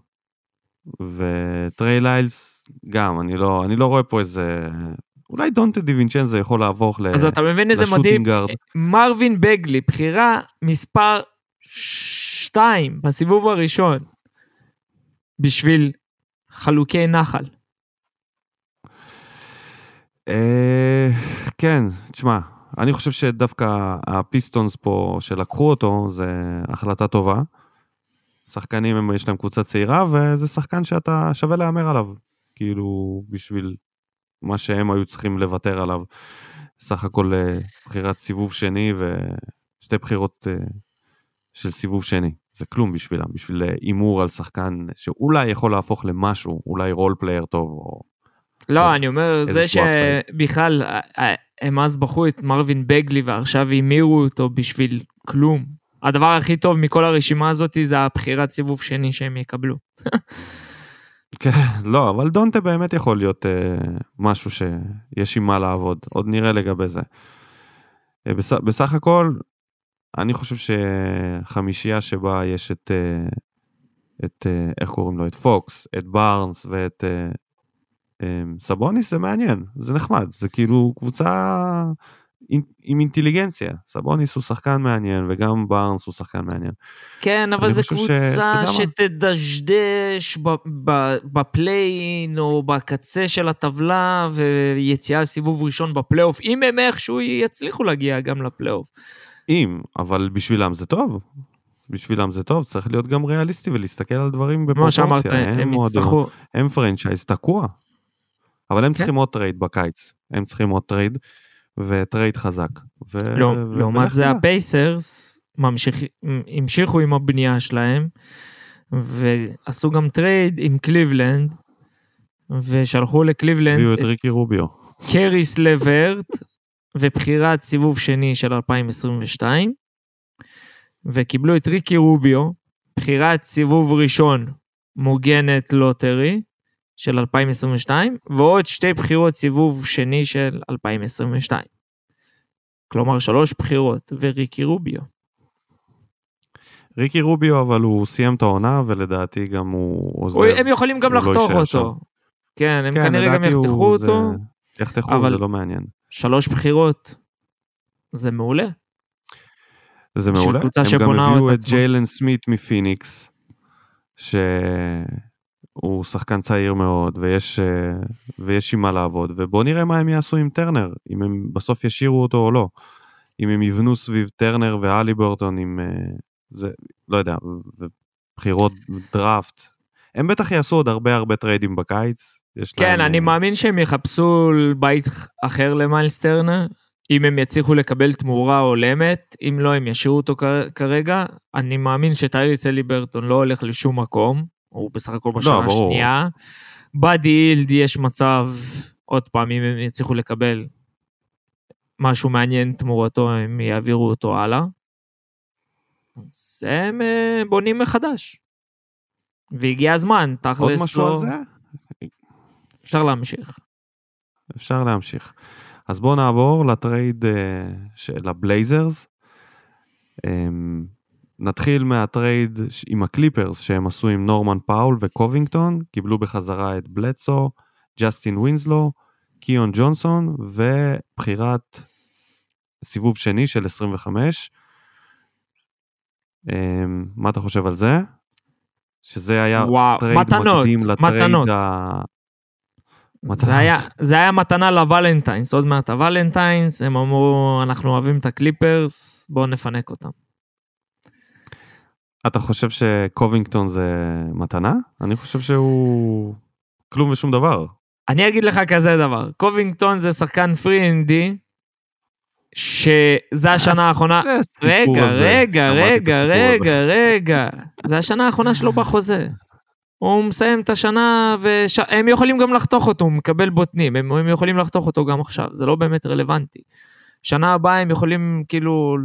וטריי ליילס גם, אני לא, אני לא רואה פה איזה... אולי דונטה די וינצ'נזו יכול לעבור לשוטינגארד. אז אתה מבין איזה מדהים? מרווין בגלי, בחירה מספר 2 בסיבוב הראשון בשביל חלוקי נחל. אה, כן, תשמע, אני חושב שדווקא הפיסטונס פה שלקחו אותו זה החלטה טובה. שחקנים יש להם קבוצה צעירה וזה שחקן שאתה שווה להמר עליו. כאילו בשביל מה שהם היו צריכים לוותר עליו. סך הכל אה, בחירת סיבוב שני ושתי בחירות אה, של סיבוב שני. זה כלום בשבילם, בשביל הימור על שחקן שאולי יכול להפוך למשהו, אולי role player טוב או... לא, או אני אומר, זה שבכלל, הם אז בחרו את מרווין בגלי ועכשיו הימירו אותו בשביל כלום. הדבר הכי טוב מכל הרשימה הזאת זה הבחירת סיבוב שני שהם יקבלו. כן, לא, אבל דונטה באמת יכול להיות uh, משהו שיש עם מה לעבוד, עוד נראה לגבי זה. Uh, בס, בסך הכל, אני חושב שחמישייה שבה יש את, אה, את, אה, איך קוראים לו? את פוקס, את בארנס ואת אה, סבוניס, זה מעניין, זה נחמד, זה כאילו קבוצה עם אינטליגנציה. סבוניס הוא שחקן מעניין וגם בארנס הוא שחקן מעניין. כן, אבל זו קבוצה ש... שתדשדש ב play-in או בקצה של הטבלה ויציאה לסיבוב ראשון בפלייאוף, אם הם איכשהו יצליחו להגיע גם לפלייאוף. אם, אבל בשבילם זה טוב. בשבילם זה טוב, צריך להיות גם ריאליסטי ולהסתכל על דברים בפרופורציה. כמו שאמרת, הם, יצטרכו... הם franchise תקוע. אבל הם כן. צריכים עוד טרייד בקיץ. הם צריכים עוד טרייד, וטרייד חזק. ו... לא, ו... לעומת זה הפייסרס ממשיך, המשיכו עם הבנייה שלהם, ועשו גם טרייד עם קליבלנד, ושלחו לקליבלנד... הביאו את ריקי רוביו. קריס לברט, ובחירת סיבוב שני של 2022, וקיבלו את ריקי רוביו, בחירת סיבוב ראשון מוגנת lottery של 2022, ועוד שתי בחירות סיבוב שני של 2022. כלומר, שלוש בחירות, וריקי רוביו. ריקי רוביו, אבל הוא סיים את העונה, ולדעתי גם הוא עוזב. הם יכולים גם לא לחתוך אותו. שם. כן, הם כן, כנראה גם יחתכו אותו. זה... יחתכו, אבל... זה לא מעניין. שלוש בחירות, זה מעולה. זה מעולה, הם גם הביאו את ג'יילן סמית מפיניקס, שהוא שחקן צעיר מאוד, ויש, ויש עם מה לעבוד, ובואו נראה מה הם יעשו עם טרנר, אם הם בסוף ישאירו אותו או לא. אם הם יבנו סביב טרנר ואלי ברטון עם, זה, לא יודע, ובחירות דראפט. הם בטח יעשו עוד הרבה הרבה טריידים בקיץ, כן, להם... אני אה, מאמין שהם יחפשו בית אחר למיילס טרנר, אם הם יצליחו לקבל תמורה הולמת, אם לא, הם ישאירו אותו כרגע. אני מאמין שטייריס הליברטון לא הולך לשום מקום, הוא בסך הכל בשנה לא, השנייה. באדי הילד יש מצב, עוד פעם, אם הם יצליחו לקבל משהו מעניין תמורתו, הם יעבירו אותו הלאה. אז הם אה, בונים מחדש. והגיע הזמן, תכלס עוד משהו לא... על זה? אפשר להמשיך. אפשר להמשיך. אז בואו נעבור ל trade אה, של הבלייזרס. אמ, נתחיל מה trade עם הקליפרס שהם עשו עם נורמן פאול וקובינגטון, קיבלו בחזרה את בלדסו, ג'סטין ווינסלו, קיון ג'ונסון ובחירת סיבוב שני של 25. אמ, מה אתה חושב על זה? שזה היה וואו, trade מתנות, מקדים ל trade מתנות. ה... זה היה, זה היה מתנה ל Valentine's, עוד מעט ה Valentine's, הם אמרו, אנחנו אוהבים את הקליפרס, בואו נפנק אותם. אתה חושב שקובינגטון זה מתנה? אני חושב שהוא כלום ושום דבר. אני אגיד לך כזה דבר, קובינגטון זה שחקן פרי אינדי, שזה השנה הסיפור רגע. רגע, רגע. רגע, רגע. זה השנה האחרונה שלו בחוזה. הוא מסיים את השנה, והם יכולים גם לחתוך אותו, הוא מקבל בוטנים, הם, הם יכולים לחתוך אותו גם עכשיו, זה לא באמת רלוונטי. שנה הבאה הם יכולים כאילו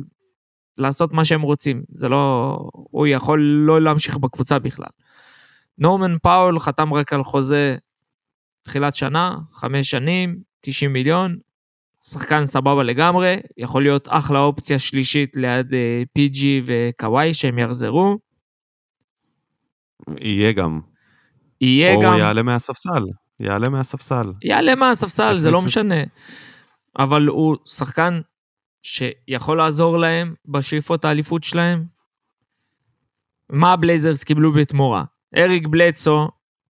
לעשות מה שהם רוצים, זה לא... הוא יכול לא להמשיך בקבוצה בכלל. נורמן פאול חתם רק על חוזה תחילת שנה, חמש שנים, 90 מיליון, שחקן סבבה לגמרי, יכול להיות אחלה אופציה שלישית ליד אה, פיג'י וקוואי שהם יחזרו. יהיה גם. יהיה או גם, הוא יעלה מהספסל. יעלה מהספסל. יעלה מהספסל, זה לא משנה. אבל הוא שחקן שיכול לעזור להם בשאיפות האליפות שלהם. מה הבלייזרס קיבלו בתמורה? אריק בלדסו,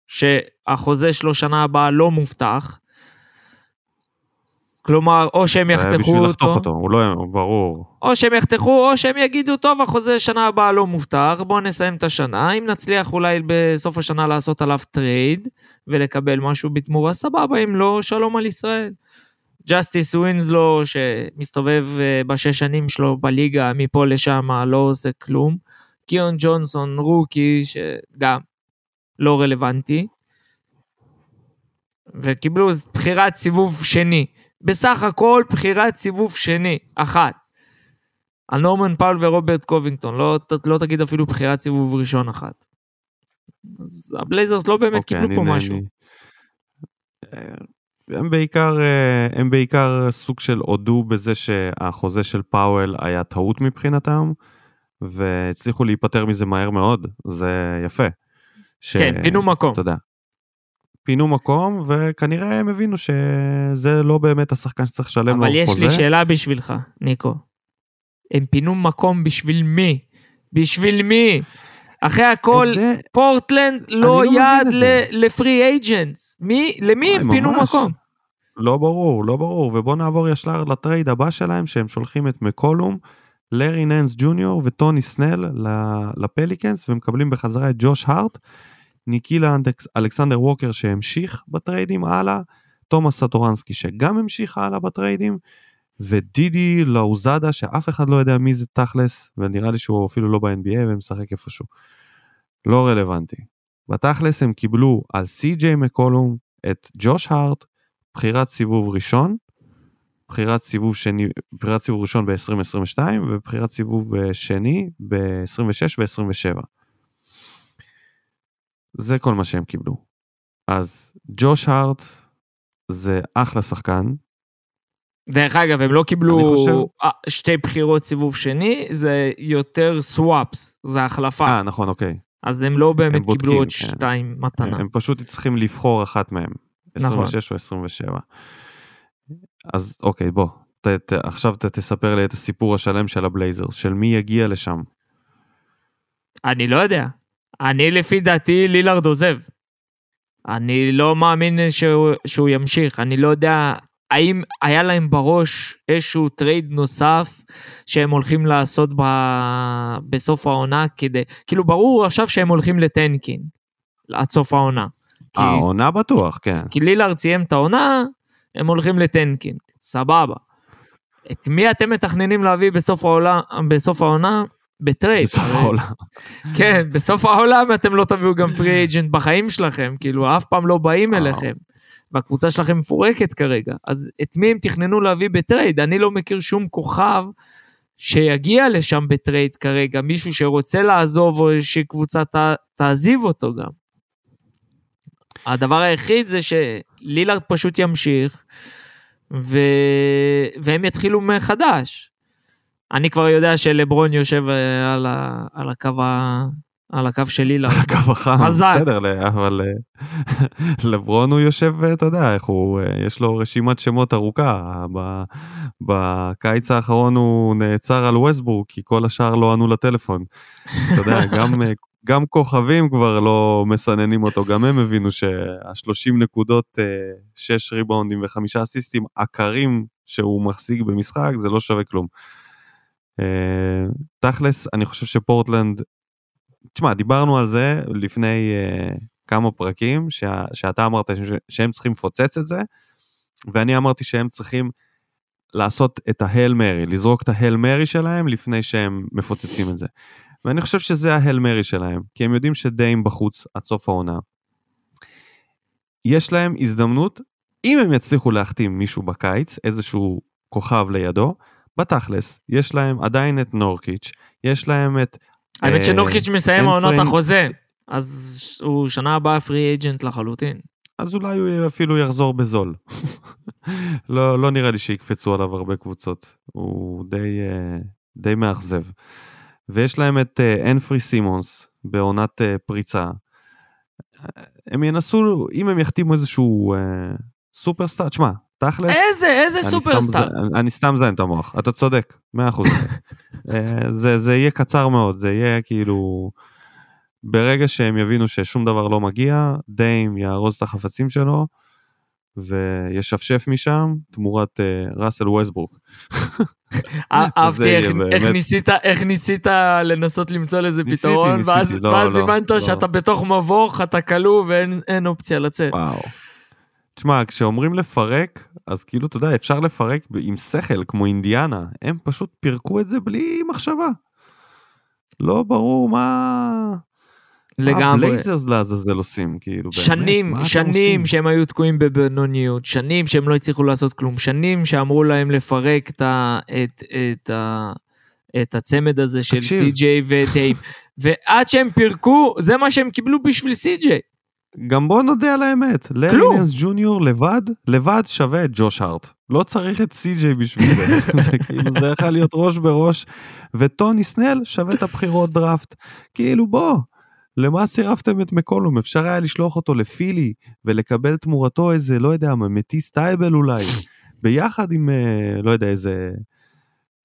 שהחוזה שלו שנה הבאה לא מובטח. כלומר, או שהם יחתכו בשביל לחתוך אותו, אותו, הוא לא... ברור. או שהם יחתכו, או שהם יגידו, טוב, החוזה שנה הבאה לא מובטח, בואו נסיים את השנה, אם נצליח אולי בסוף השנה לעשות עליו trade ולקבל משהו בתמורה, סבבה, אם לא, שלום על ישראל. ג'סטיס ווינסלו, שמסתובב אה, בשש שנים שלו בליגה, מפה לשם, לא עושה כלום. קיון ג'ונסון, rookie, שגם לא רלוונטי. וקיבלו בחירת סיבוב שני. בסך הכל בחירת סיבוב שני, אחת. על נורמן פאול ורוברט קובינגטון, לא, לא תגיד אפילו בחירת סיבוב ראשון אחת. אז הבלייזרס לא באמת אוקיי, קיבלו פה אני- משהו. אה, הם בעיקר, אה, הם בעיקר סוג של הודו בזה שהחוזה של פאוול היה טעות מבחינתם, והצליחו להיפטר מזה מהר מאוד, זה יפה. ש- כן, פינו מקום. אתה יודע. פינו מקום, וכנראה הם הבינו שזה לא באמת השחקן שצריך לשלם לו אבל יש חוזה. לי שאלה בשבילך, ניקו. הם פינו מקום בשביל מי? בשביל מי? אחרי הכל, זה- פורטלנד לא לא יעד. ל free agents. מי, למי הם פינו ממש. מקום? לא ברור, לא ברור, ובוא נעבור ישר ל trade הבא שלהם, שהם שולחים את מקולום, לארי ננס ג'וניור וטוני סנל לפליקנס, ומקבלים בחזרה את ג'וש הארט, ניקיל אלכסנדר ווקר שהמשיך בטריידים הלאה, תומאס סטורנסקי שגם המשיך הלאה בטריידים, ודידי לוזאדה שאף אחד לא יודע מי זה תכלס, ונראה לי שהוא אפילו לא ב-NBA ומשחק איפשהו. לא רלוונטי. בתכלס הם קיבלו על סי.ג'יי מקולום את ג'וש הארט, בחירת סיבוב ראשון, בחירת סיבוב שני, בחירת סיבוב ראשון ב-2022 ובחירת סיבוב אה, שני ב-26 ו-27. זה כל מה שהם קיבלו. אז ג'וש הארט זה אחלה שחקן, דרך אגב, הם לא קיבלו חושב- אה, שתי בחירות סיבוב שני, זה יותר סוואפס, זה החלפה. אה נכון אוקיי, אז הם לא באמת בודקים, קיבלו עוד כן. שתיים מתנה. הם פשוט צריכים לבחור אחת מהם, נכון. 26 או 27. אז אוקיי בוא, ת, ת, עכשיו ת, תספר לי את הסיפור השלם של הבלייזרס, של מי יגיע לשם. אני לא יודע. אני לפי דעתי לילארד עוזב. אני לא מאמין שהוא, שהוא ימשיך. אני לא יודע האם היה להם בראש איזשהו trade נוסף שהם הולכים לעשות ב... בסוף העונה כדי... כאילו ברור עכשיו שהם הולכים ל tanking עד סוף העונה. כי, העונה בטוח, כן. כי לילארד סיים את העונה, הם הולכים ל tanking. סבבה. את מי אתם מתכננים להביא בסוף, העולה, בסוף העונה? ב trade. בסוף הרי- העולם. כן, בסוף העולם אתם לא תביאו גם free agent בחיים שלכם, כאילו אף פעם לא באים. אליכם. והקבוצה שלכם מפורקת כרגע. אז את מי הם תכננו להביא ב trade? אני לא מכיר שום כוכב שיגיע לשם ב trade כרגע, מישהו שרוצה לעזוב או שקבוצה ת, תעזיב אותו גם. הדבר היחיד זה לילארד פשוט ימשיך, ו... והם יתחילו מחדש. אני כבר יודע שלברון יושב אה, על, ה... על הקו ה... על הקו של לילארד. הקו החם. בסדר, אבל אה, לברון הוא יושב, אה, אתה יודע, איך הוא, יש לו רשימת שמות ארוכה. בקיץ האחרון הוא נעצר על ווסטבורג, כי כל השאר לא ענו לטלפון. אתה יודע, גם, גם כוכבים כבר לא מסננים אותו, גם הם הבינו שה-30 נקודות, 6 ריבאונדים וחמישה אסיסטים עקרים שהוא מחזיק במשחק, זה לא שווה כלום. אה, תכלס, אני חושב שפורטלנד תשמע, דיברנו על זה לפני uh, כמה פרקים, שה, שאתה אמרת ש, שהם צריכים לפוצץ את זה, ואני אמרתי שהם צריכים לעשות את ההל מרי, לזרוק את ההל מרי שלהם לפני שהם מפוצצים את זה. ואני חושב שזה ההל מרי שלהם, כי הם יודעים שדיים בחוץ עד סוף העונה. יש להם הזדמנות, אם הם יצליחו להחתים מישהו בקיץ, איזשהו כוכב לידו, בתכלס, יש להם עדיין את נורקיץ', יש להם את האמת אה, שנורקיץ' מסיים העונות החוזה, אז הוא שנה הבאה פרי אייג'נט לחלוטין. אז אולי הוא אפילו יחזור בזול. לא, לא נראה לי שיקפצו עליו הרבה קבוצות, הוא די, אה, די מאכזב. ויש להם את אה, אנפרני סיימונס בעונת פריצה. הם ינסו, אם הם יחתימו איזשהו אה, superstar, תשמע, תכלס, איזה, איזה superstar. אני, סתם זיין את המוח, אתה צודק, מאה אחוז. אה, זה, זה יהיה קצר מאוד, זה יהיה כאילו... ברגע שהם יבינו ששום דבר לא מגיע, Dame יארוז את החפצים שלו, וישפשף משם תמורת uh, ראסל ווסטברוק. אה- אהבתי איך- איך ניסית, איך ניסית לנסות למצוא לזה ניסיתי, פתרון, ניסיתי, ואז לא, ואז לא, הבנת לא. שאתה בתוך מבוך, אתה כלוא ואין אין אופציה לצאת. וואו. תשמע, כשאומרים לפרק, אז כאילו, אתה יודע, אפשר לפרק עם שכל, כמו אינדיאנה. הם פשוט פירקו את זה בלי מחשבה. לא ברור מה... מה לגמרי. הבלייזרס לעזאזל עושים, כאילו, באמת, שנים, מה שנים? שהם היו תקועים בבינוניות, שנים שהם לא הצליחו לעשות כלום, שנים שאמרו להם לפרק את, ה, את, את, ה, את הצמד הזה של. סי.ג'יי ו Dame, ועד שהם פירקו, זה מה שהם קיבלו בשביל סי.ג'יי. גם בוא נודה על האמת. לארי ננס ג'וניור לבד, לבד שווה את ג'וש הארט. לא צריך את סי.ג'יי בשביל זה. זה כאילו, זה יכול להיות ראש בראש, וטוני סנל שווה את הבחירות דראפט. כאילו, בוא, למה צירפתם את מקולום? אפשר היה לשלוח אותו לפילי, ולקבל תמורתו איזה, לא יודע, מה, מאטיס ת'ייבול אולי, ביחד עם, אה, לא יודע, איזה...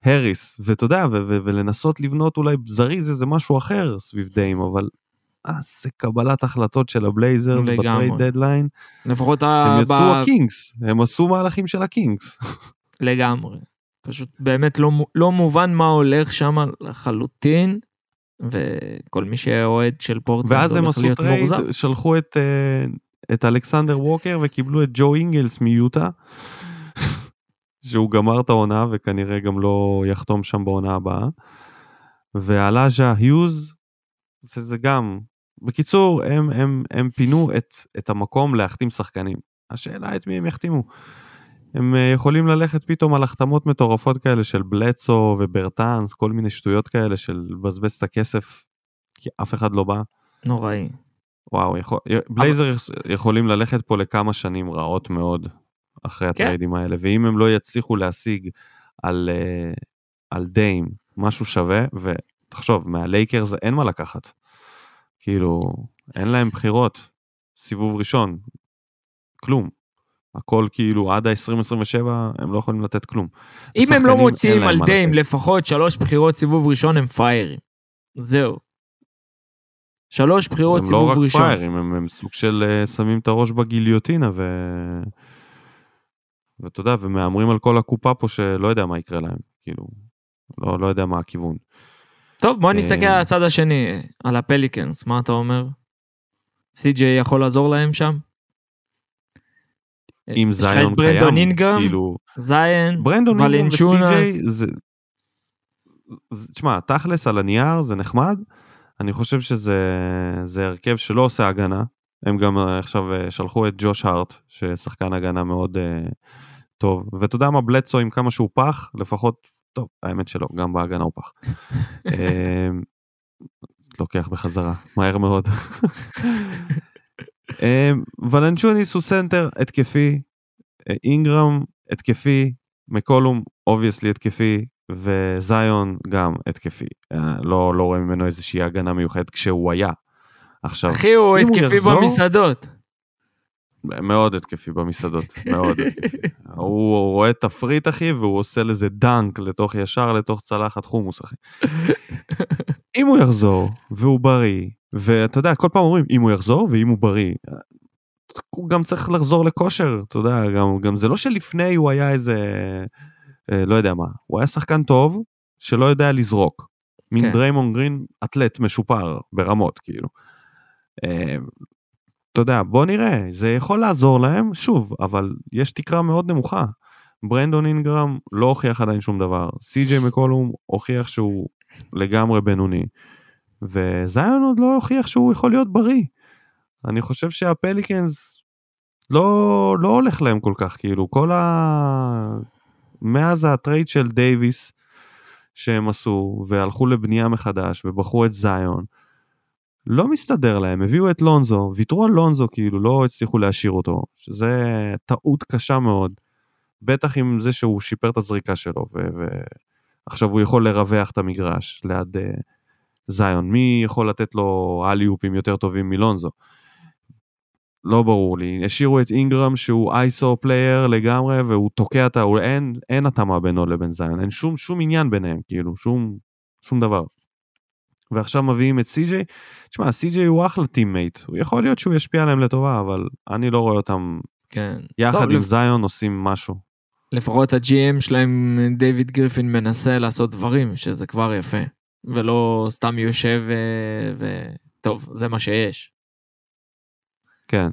האריס, ואתה יודע, ו- ו- ולנסות לבנות אולי זריז איזה משהו אחר סביב Dame, אבל אה, זה קבלת החלטות של הבלייזרס. בטרייד דדליין. לפחות ה... הם יצאו ב- הקינגס, הם עשו מהלכים של הקינגס. לגמרי. פשוט באמת לא, לא מובן מה הולך שם לחלוטין, וכל מי שאוהד של פורטלנד ואז הם הולך עשו להיות trade. שלחו את, אה, את אלכסנדר ווקר וקיבלו את ג'ו אינגלס מיוטה, שהוא גמר את העונה וכנראה גם לא יחתום שם בעונה הבאה. ואלאז'ה היוז, זה, זה גם, בקיצור, הם, הם, הם פינו את, את המקום להחתים שחקנים. השאלה את מי הם יחתימו. הם אה, יכולים ללכת פתאום על החתמות מטורפות כאלה של בלצו וברטאנס, כל מיני שטויות כאלה של לבזבז את הכסף, כי אף אחד לא בא. נוראי. וואו, יכול, בלייזר יכולים ללכת פה לכמה שנים רעות מאוד אחרי כן. הטריידים האלה, ואם הם לא יצליחו להשיג על, אה, על דיים משהו שווה, ותחשוב, מהלייקרס אין מה לקחת. כאילו, אין להם בחירות, סיבוב ראשון, כלום. הכל כאילו עד ה-2027 הם לא יכולים לתת כלום. אם הם לא מוציאים על דיים לתת. לפחות שלוש בחירות סיבוב ראשון, הם פיירים. זהו. שלוש בחירות הם לא סיבוב רק ראשון. פראיירים, הם, הם סוג של אה, שמים את הראש בגיליוטינה ו... ואתה יודע, ומהמרים על כל הקופה פה שלא יודע מה יקרה להם, כאילו, לא, לא יודע מה הכיוון. טוב, בוא נסתכל אה, על הצד השני, על הפליקנס, מה אתה אומר? סי.ג'יי יכול לעזור להם שם? אם לך את זיון קיים, אינגרם, כאילו, זיין, ברנדון אינגרם ולנצ'ונס. וסי.ג'יי, זה... תשמע, תכלס על הנייר זה נחמד, אני חושב שזה זה הרכב שלא עושה הגנה, הם גם אה, עכשיו אה, שלחו את ג'וש הארט, ששחקן הגנה מאוד uh, טוב, ואתה יודע מה, בלדסו עם כמה שהוא פח, לפחות, טוב, האמת שלא, גם בהגנה הוא פח. לוקח בחזרה, מהר מאוד. אה, ולנצ'ונאס הוא סנטר התקפי, אה, אינגרם התקפי, מקולום obviously התקפי, וזיון גם התקפי. אה, לא, לא רואה ממנו איזושהי הגנה מיוחדת כשהוא היה. עכשיו, אחי, הוא אם הוא התקפי יחזור- במסעדות. מאוד התקפי במסעדות, מאוד התקפי. הוא רואה תפריט, אחי, והוא עושה לזה dunk לתוך ישר, לתוך צלחת חומוס, אחי. אם הוא יחזור, והוא בריא, ואתה יודע, כל פעם אומרים, אם הוא יחזור, ואם הוא בריא, הוא גם צריך לחזור לכושר, אתה יודע, גם, גם זה לא שלפני הוא היה איזה, אה, לא יודע מה, הוא היה שחקן טוב, שלא יודע לזרוק. מין כן. דריימון גרין, אתלט משופר ברמות, כאילו. אה, אתה יודע, בוא נראה, זה יכול לעזור להם, שוב, אבל יש תקרה מאוד נמוכה. ברנדון אינגרם לא הוכיח עדיין שום דבר, סי.ג'יי מקולום הוכיח שהוא לגמרי בינוני, וזיון עוד לא הוכיח שהוא יכול להיות בריא. אני חושב שהפליקנס לא, לא הולך להם כל כך, כאילו, כל ה... מאז הטרייד של דייוויס שהם עשו, והלכו לבנייה מחדש, ובחרו את זיון, לא מסתדר להם, הביאו את לונזו, ויתרו על לונזו, כאילו לא הצליחו להשאיר אותו, שזה טעות קשה מאוד, בטח עם זה שהוא שיפר את הזריקה שלו, ועכשיו הוא יכול לרווח את המגרש ליד uh, זיון, מי יכול לתת לו אליופים יותר טובים מלונזו? לא ברור לי, השאירו את אינגרם שהוא iso player לגמרי, והוא תוקע את ה... אין התאמה בינו לבין זיון, אין שום, שום עניין ביניהם, כאילו, שום, שום דבר. ועכשיו מביאים את סי.ג'יי, תשמע, סי.ג'יי הוא אחלה teammate, הוא יכול להיות שהוא ישפיע עליהם לטובה, אבל אני לא רואה אותם כן. יחד טוב, עם לפ- זיון עושים משהו. לפחות ה-GM שלהם, דיוויד גריפין, מנסה לעשות דברים, שזה כבר יפה. ולא סתם יושב ו... ו... טוב, זה מה שיש. כן.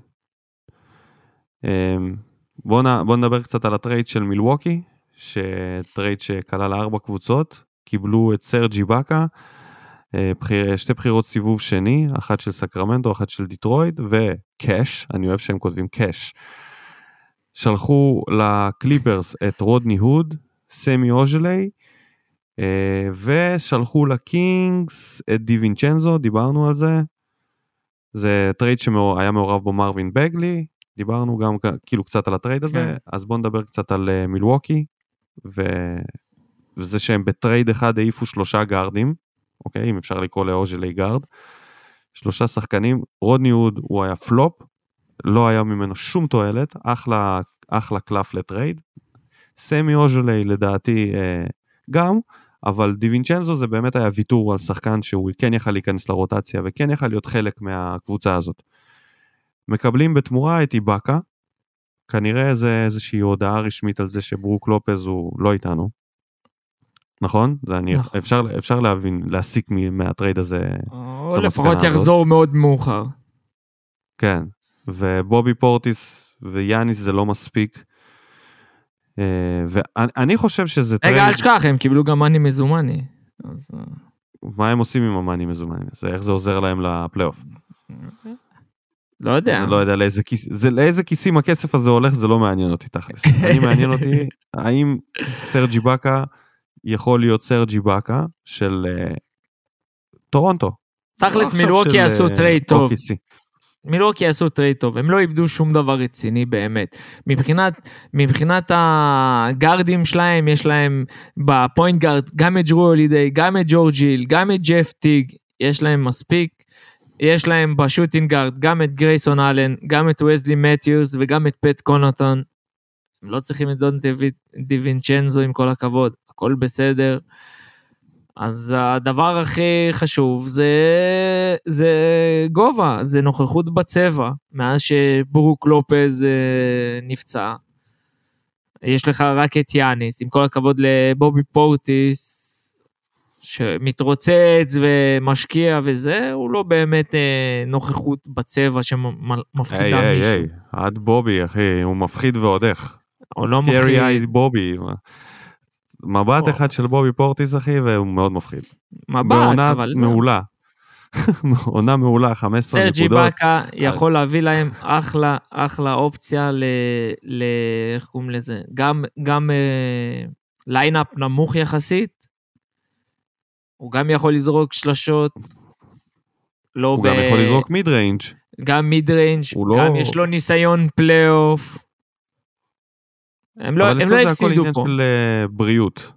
אמ, בוא, נ, בוא נדבר קצת על הטרייד של מילווקי, שטרייד שכלל ארבע קבוצות, קיבלו את סרג' איבאקה, אה, שתי בחירות סיבוב שני, אחת של סקרמנטו, אחת של דיטרויט, ו cash, אני אוהב שהם כותבים cash. שלחו לקליפרס את רודני הוד, סמי אוז'לי, אה, ושלחו לקינגס את דיווינצ'נזו, דיברנו על זה. זה טרייד שהיה מעורב בו מרווין בגלי, דיברנו גם כאילו קצת על הטרייד הזה, כן. אז בואו נדבר קצת על אה, מילווקי, ו... וזה שהם בטרייד אחד העיפו שלושה גארדים, אוקיי, אם אפשר לקרוא לאוז'לי גארד, שלושה שחקנים, רודני הוד הוא היה פלופ, לא היה ממנו שום תועלת, אחלה, אחלה קלף לטרייד. סמי אוז'לי לדעתי אה, גם, אבל דיווינצ'נזו זה באמת היה ויתור על שחקן שהוא כן יכל להיכנס לרוטציה וכן יכל להיות חלק מהקבוצה הזאת. מקבלים בתמורה את איבאקה, כנראה זה איזושהי הודעה רשמית על זה שברוק לופז הוא לא איתנו. נכון? זה אני, נכון. אפשר, אפשר להבין, להסיק מהטרייד הזה, או לפחות הזאת. יחזור מאוד מאוחר. כן. ובובי פורטיס ויאניס זה לא מספיק. אה, ואני חושב שזה טרייד, רגע, אל תשכח, הם קיבלו גם money מזומני. אז... אה, מה הם עושים עם ה money מזומנים? זה איך זה עוזר להם לפלייאוף? לא יודע. זה לא יודע לאיזה כיס, זה לאיזה כיסים הכסף הזה הולך, זה לא מעניין אותי תכלס. אני מעניין אותי, האם סרג' איבאקה יכול להיות סרג' איבאקה של אה, טורונטו. תכלס מילווקי עשו אה, טרייד טוב. מילווקי עשו טרייד טוב, הם לא איבדו שום דבר רציני באמת. מבחינת, מבחינת הגארדים שלהם, יש להם בפוינט גארד גם את ג'רו הולידיי, גם את ג'ורג' היל, גם את ג'ף טיג, יש להם מספיק. יש להם בשוטינג גארד גם את גרייסון אלן, גם את ווזלי מתיוס וגם את פט קונוטון. הם לא צריכים את דון דיווינצ'נזו עם כל הכבוד, הכל בסדר. אז הדבר הכי חשוב זה, זה גובה, זה נוכחות בצבע, מאז שברוק לופז אה, נפצע. יש לך רק את יאניס, עם כל הכבוד לבובי פורטיס, שמתרוצץ ומשקיע וזה, הוא לא באמת אה, נוכחות בצבע היי שמפחידה היי מישהו. היי, עד בובי אחי, הוא מפחיד ועוד איך. הוא לא סקרי מפחיד, איי בובי. מבט או. אחד של בובי פורטיס אחי, והוא מאוד מפחיד. מבט, בעונה אבל זה... מעולה. עונה מעולה, 15 סרג'י נקודות. באקה יכול להביא להם אחלה, אחלה אופציה ל... ל... איך קוראים לזה? גם, גם אה, ליינאפ נמוך יחסית. הוא גם יכול לזרוק שלשות. לא הוא גם יכול לזרוק mid range. גם mid range, לא- גם יש לו ניסיון פלייאוף. הם לא, אבל הם אני לא חושב שזה הכל הפסידו עניין פה. של אה, בריאות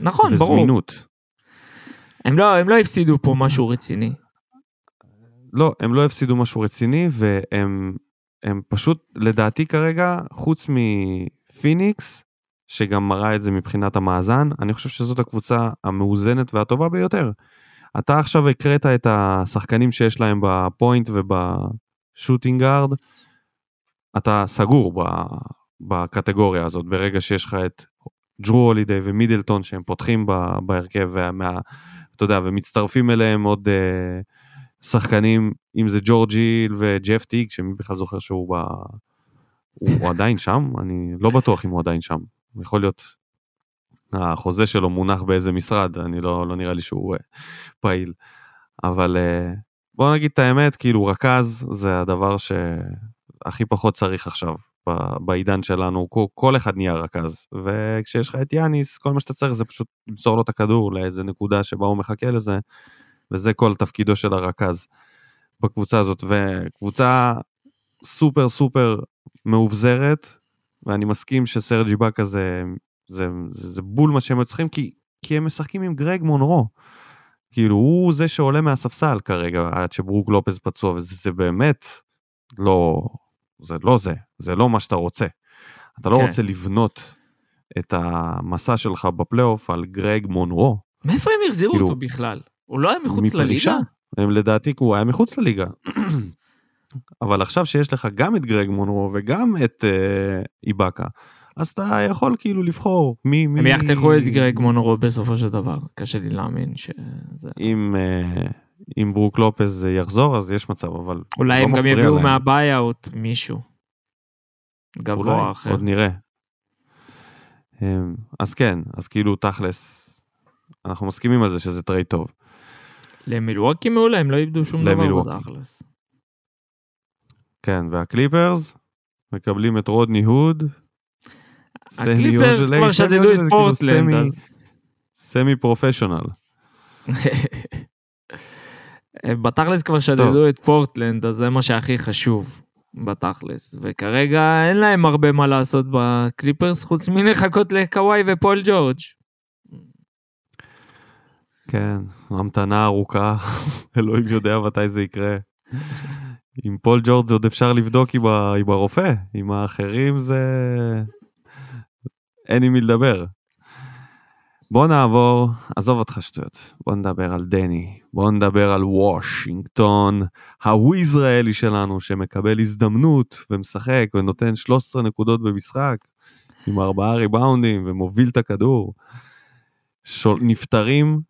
נכון, ברור. וזמינות. הם לא, הם לא הפסידו פה משהו רציני. לא, הם לא הפסידו משהו רציני, והם הם פשוט, לדעתי כרגע, חוץ מפיניקס, שגם מראה את זה מבחינת המאזן, אני חושב שזאת הקבוצה המאוזנת והטובה ביותר. אתה עכשיו הקראת את השחקנים שיש להם בפוינט ובשוטינגארד, אתה סגור בקטגוריה הזאת, ברגע שיש לך את ג'רו הולידיי ומידלטון שהם פותחים בהרכב, ומה, אתה יודע, ומצטרפים אליהם עוד אה, שחקנים, אם זה ג'ורג'יל וג'ף טיג, שמי בכלל זוכר שהוא ב... הוא, הוא עדיין שם? אני לא בטוח אם הוא עדיין שם. יכול להיות, החוזה שלו מונח באיזה משרד, אני לא, לא נראה לי שהוא אה, פעיל. אבל אה, בוא נגיד את האמת, כאילו רכז זה הדבר שהכי פחות צריך עכשיו. בעידן שלנו, כל, אחד נהיה רכז, וכשיש לך את יאניס, כל מה שאתה צריך זה פשוט למסור לו את הכדור לאיזה נקודה שבה הוא מחכה לזה, וזה כל תפקידו של הרכז בקבוצה הזאת, וקבוצה סופר סופר מאובזרת, ואני מסכים שסרג'י באקה זה, זה, זה, זה בול מה שהם צריכים, כי, כי הם משחקים עם גרג מונרו. כאילו, הוא זה שעולה מהספסל כרגע, עד שברוק לופז פצוע, וזה זה באמת לא, זה לא זה, זה לא מה שאתה רוצה. אתה לא כן. רוצה לבנות את המסע שלך בפלייאוף על גרג מונרו. מאיפה הם החזירו כאילו, אותו בכלל? הוא לא היה מחוץ מפרישה. לליגה? הם לדעתי, הוא היה מחוץ לליגה. אבל עכשיו שיש לך גם את גרג מונרו וגם את אה, איבאקה, אז אתה יכול כאילו לבחור מי... מי... הם יחתכו את גרג מונרו בסופו של דבר. קשה לי להאמין שזה... אם, אה, אם ברוק לופז יחזור, אז יש מצב, אבל... אולי לא הם גם יביאו להם. מה buyout מישהו. גבוה אולי, אחר. עוד נראה. אמ, אז כן, אז כאילו תכלס, אנחנו מסכימים על זה שזה טרייד טוב. למילווקי מעולה, הם לא איבדו שום דבר. בתכלס. כן, והקליפרס מקבלים את רודני הוד. הקליפרס כבר שדדו את כאילו פורטלנד. semi professional. הם בתכלס כבר שדדו את פורטלנד, אז זה מה שהכי חשוב בתכלס. וכרגע אין להם הרבה מה לעשות בקליפרס, חוץ מלחכות לקוואי ופול ג'ורג'. כן, המתנה ארוכה, אלוהים יודע מתי זה יקרה. עם פול ג'ורג' זה עוד אפשר לבדוק עם, ה... עם הרופא, עם האחרים זה... אין עם מי לדבר. בוא נעבור, עזוב אותך שטויות, בוא נדבר על דני, בוא נדבר על וושינגטון, ההוא ישראלי שלנו שמקבל הזדמנות ומשחק ונותן 13 נקודות במשחק, עם ארבעה ריבאונדים ומוביל את הכדור. שול... נפטרים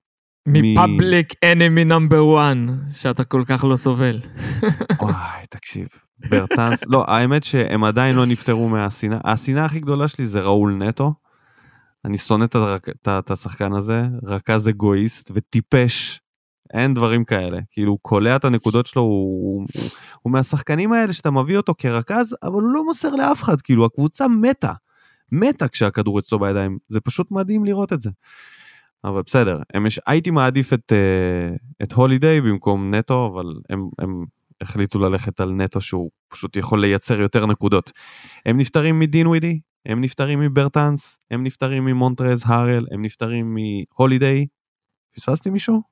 מפאבליק אנימי נאמבר 1, שאתה כל כך לא סובל. וואי, תקשיב. ברטנס, לא, האמת שהם עדיין לא נפטרו מהשנאה. השנאה הכי גדולה שלי זה ראול נטו. אני שונא את השחקן הזה, רכז אגואיסט וטיפש. אין דברים כאלה. כאילו, הוא קולע את הנקודות שלו, הוא, הוא, הוא מהשחקנים האלה שאתה מביא אותו כרכז, אבל הוא לא מוסר לאף אחד, כאילו, הקבוצה מתה. מתה כשהכדור אצלו בידיים. זה פשוט מדהים לראות את זה. אבל בסדר, יש, הייתי מעדיף את, אה, את הולידיי במקום נטו, אבל הם, הם החליטו ללכת על נטו שהוא פשוט יכול לייצר יותר נקודות. הם נפטרים מדין ווידי, הם נפטרים מברטנס, הם נפטרים ממונטרז הארל, הם נפטרים מהולידיי. פספסתי מישהו?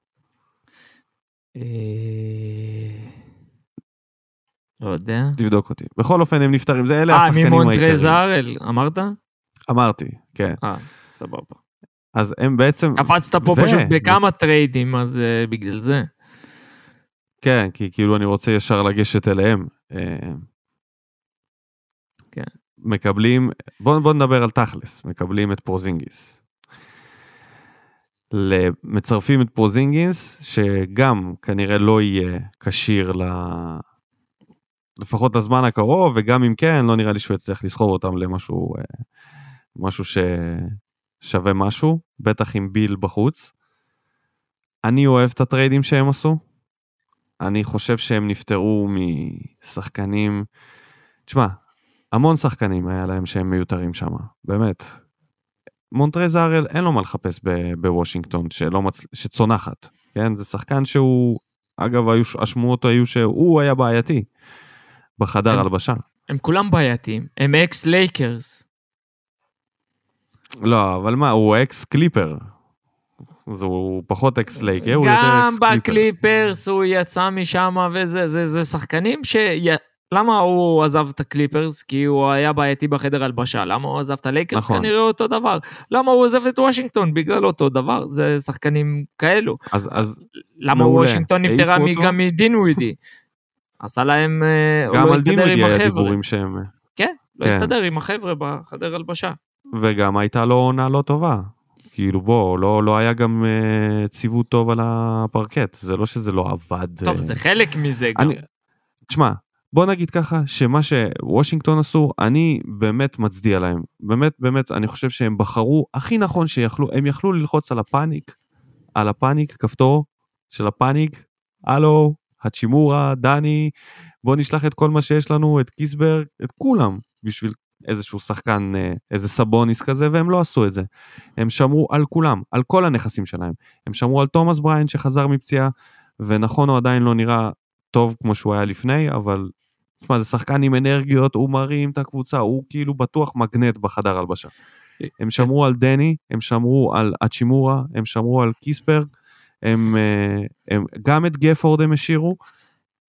אה, לא יודע. תבדוק אותי. בכל אופן הם נפטרים, זה אלה אה, השחקנים ממונטרז העיקריים. הארל, אמרת? אמרתי, כן. אה, סבבה. אז הם בעצם, קפצת פה ו- פשוט בכמה טריידים, אז אה, בגלל זה. כן, כי כאילו אני רוצה ישר לגשת אליהם. אה, כן. מקבלים, בוא, בוא נדבר על תכלס, מקבלים את פורזינגיס. מצרפים את פורזינגיס, שגם כנראה לא יהיה כשיר ל... לפחות לזמן הקרוב, וגם אם כן, לא נראה לי שהוא יצליח לסחוב אותם למשהו אה, משהו ששווה משהו, בטח עם ביל בחוץ. אני אוהב את הטריידים שהם עשו. אני חושב שהם נפטרו משחקנים, תשמע, המון שחקנים היה להם שהם מיותרים שם, באמת. מונטרז הארל אין לו מה לחפש ב- בוושינגטון שלא מצ... שצונחת, כן? זה שחקן שהוא, אגב, היו, השמועות היו שהוא היה בעייתי. בחדר הם- הלבשה. הם כולם בעייתיים, הם אקס לייקרס. לא, אבל מה, הוא אקס קליפר. אז הוא פחות אקס לייקר, הוא יותר גם אקס קליפר. בקליפרס הוא יצא משם, וזה זה, זה שחקנים ש... למה הוא עזב את הקליפרס? כי הוא היה בעייתי בחדר הלבשה. למה הוא עזב את הלייקרס? נכון. כנראה אותו דבר. למה הוא עזב את וושינגטון? בגלל אותו דבר. זה שחקנים כאלו. אז, אז למה מעולה. וושינגטון נפטרה? גם מדין ווידי? עשה להם... אה, גם לא על דין עם היה. דיבורים שהם... כן, לא כן. הסתדר עם החבר'ה בחדר הלבשה. וגם הייתה לו עונה לא טובה. כאילו בוא, לא, לא היה גם uh, ציוות טוב על הפרקט, זה לא שזה לא עבד. טוב, אה, זה חלק מזה גם. אני, תשמע, בוא נגיד ככה, שמה שוושינגטון עשו, אני באמת מצדיע להם. באמת, באמת, אני חושב שהם בחרו הכי נכון שיכלו, הם יכלו ללחוץ על הפאניק, על הפאניק, כפתור של הפאניק, הלו, הצ'ימורה, דני, בוא נשלח את כל מה שיש לנו, את קיסברג, את כולם, בשביל איזשהו שחקן, אה, איזה סבוניס כזה, והם לא עשו את זה. הם שמרו על כולם, על כל הנכסים שלהם. הם שמרו על תומאס בריין שחזר מפציעה, ונכון, הוא עדיין לא נראה טוב כמו שהוא היה לפני, אבל תשמע, זה שחקן עם אנרגיות, הוא מרים את הקבוצה, הוא כאילו בטוח מגנט בחדר הלבשה. הם שמרו על דני, הם שמרו על האצ'ימורה, הם שמרו על קיספרט, הם, אה, הם, גם את גאפורד הם השאירו,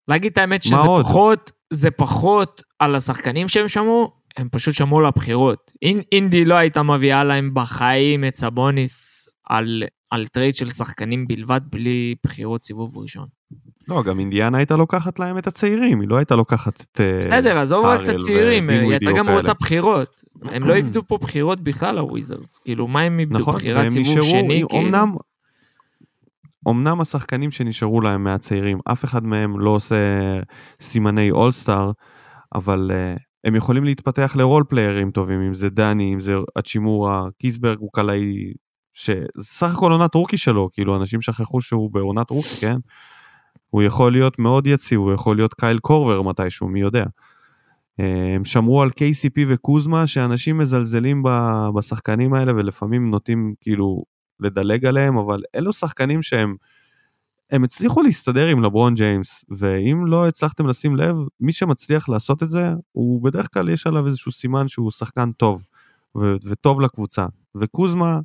להגיד את האמת שזה עוד? פחות, זה פחות על השחקנים שהם שמרו, הם פשוט שמרו על הבחירות. אינ, אינדי לא הייתה מביאה להם בחיים את סבוניס על, על טרייד של שחקנים בלבד, בלי בחירות סיבוב ראשון. לא, גם אינדיאנה הייתה לוקחת להם את הצעירים, היא לא הייתה לוקחת את... אה, בסדר, עזוב רק את הצעירים, ודין היא הייתה גם. רוצה בחירות. הם לא איבדו פה בחירות בכלל, הוויזרדס. כאילו, מה הם איבדו? נכון, בחירת סיבוב שני? כאילו? אמנם, אמנם השחקנים שנשארו להם מהצעירים, אף אחד מהם לא עושה סימני אולסטאר, אבל uh, הם יכולים להתפתח ל role player ים טובים, אם זה דני, אם זה האצ'ימורה, קיספרט הוא קלעי, שסך הכל עונת רוקי שלו, כאילו אנשים שכחו שהוא בעונת רוקי, כן? הוא יכול להיות מאוד יציב, הוא יכול להיות קייל קורבר מתישהו, מי יודע. אה, הם שמרו על KCP וקוזמה, שאנשים מזלזלים בשחקנים האלה ולפעמים נוטים כאילו לדלג עליהם, אבל אלו שחקנים שהם הם הצליחו להסתדר עם לברון ג'יימס, ואם לא הצלחתם לשים לב, מי שמצליח לעשות את זה, הוא בדרך כלל יש עליו איזשהו סימן שהוא שחקן טוב, ו- וטוב לקבוצה. וקוזמה,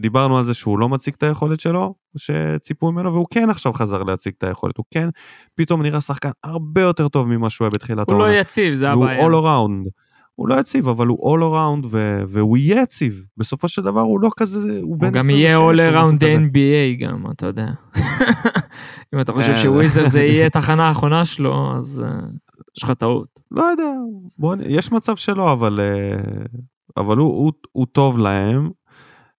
דיברנו על זה שהוא לא מציג את היכולת שלו, שציפו ממנו, והוא כן עכשיו חזר להציג את היכולת, הוא כן פתאום נראה שחקן הרבה יותר טוב ממה שהוא היה בתחילת הוא העונה. לא יציב, זה והוא הבעיה. all around. הוא לא יציב, אבל הוא all around, ו- והוא יהיה יציב. בסופו של דבר הוא לא כזה, הוא הוא בן 26. גם יהיה all around. NBA גם, אתה יודע. אם אתה חושב אה, שוויזרד זה יהיה תחנה האחרונה שלו, אז אה, יש לך טעות. לא יודע, בוא, יש מצב שלא, אבל, אה, אבל הוא, הוא, הוא טוב להם,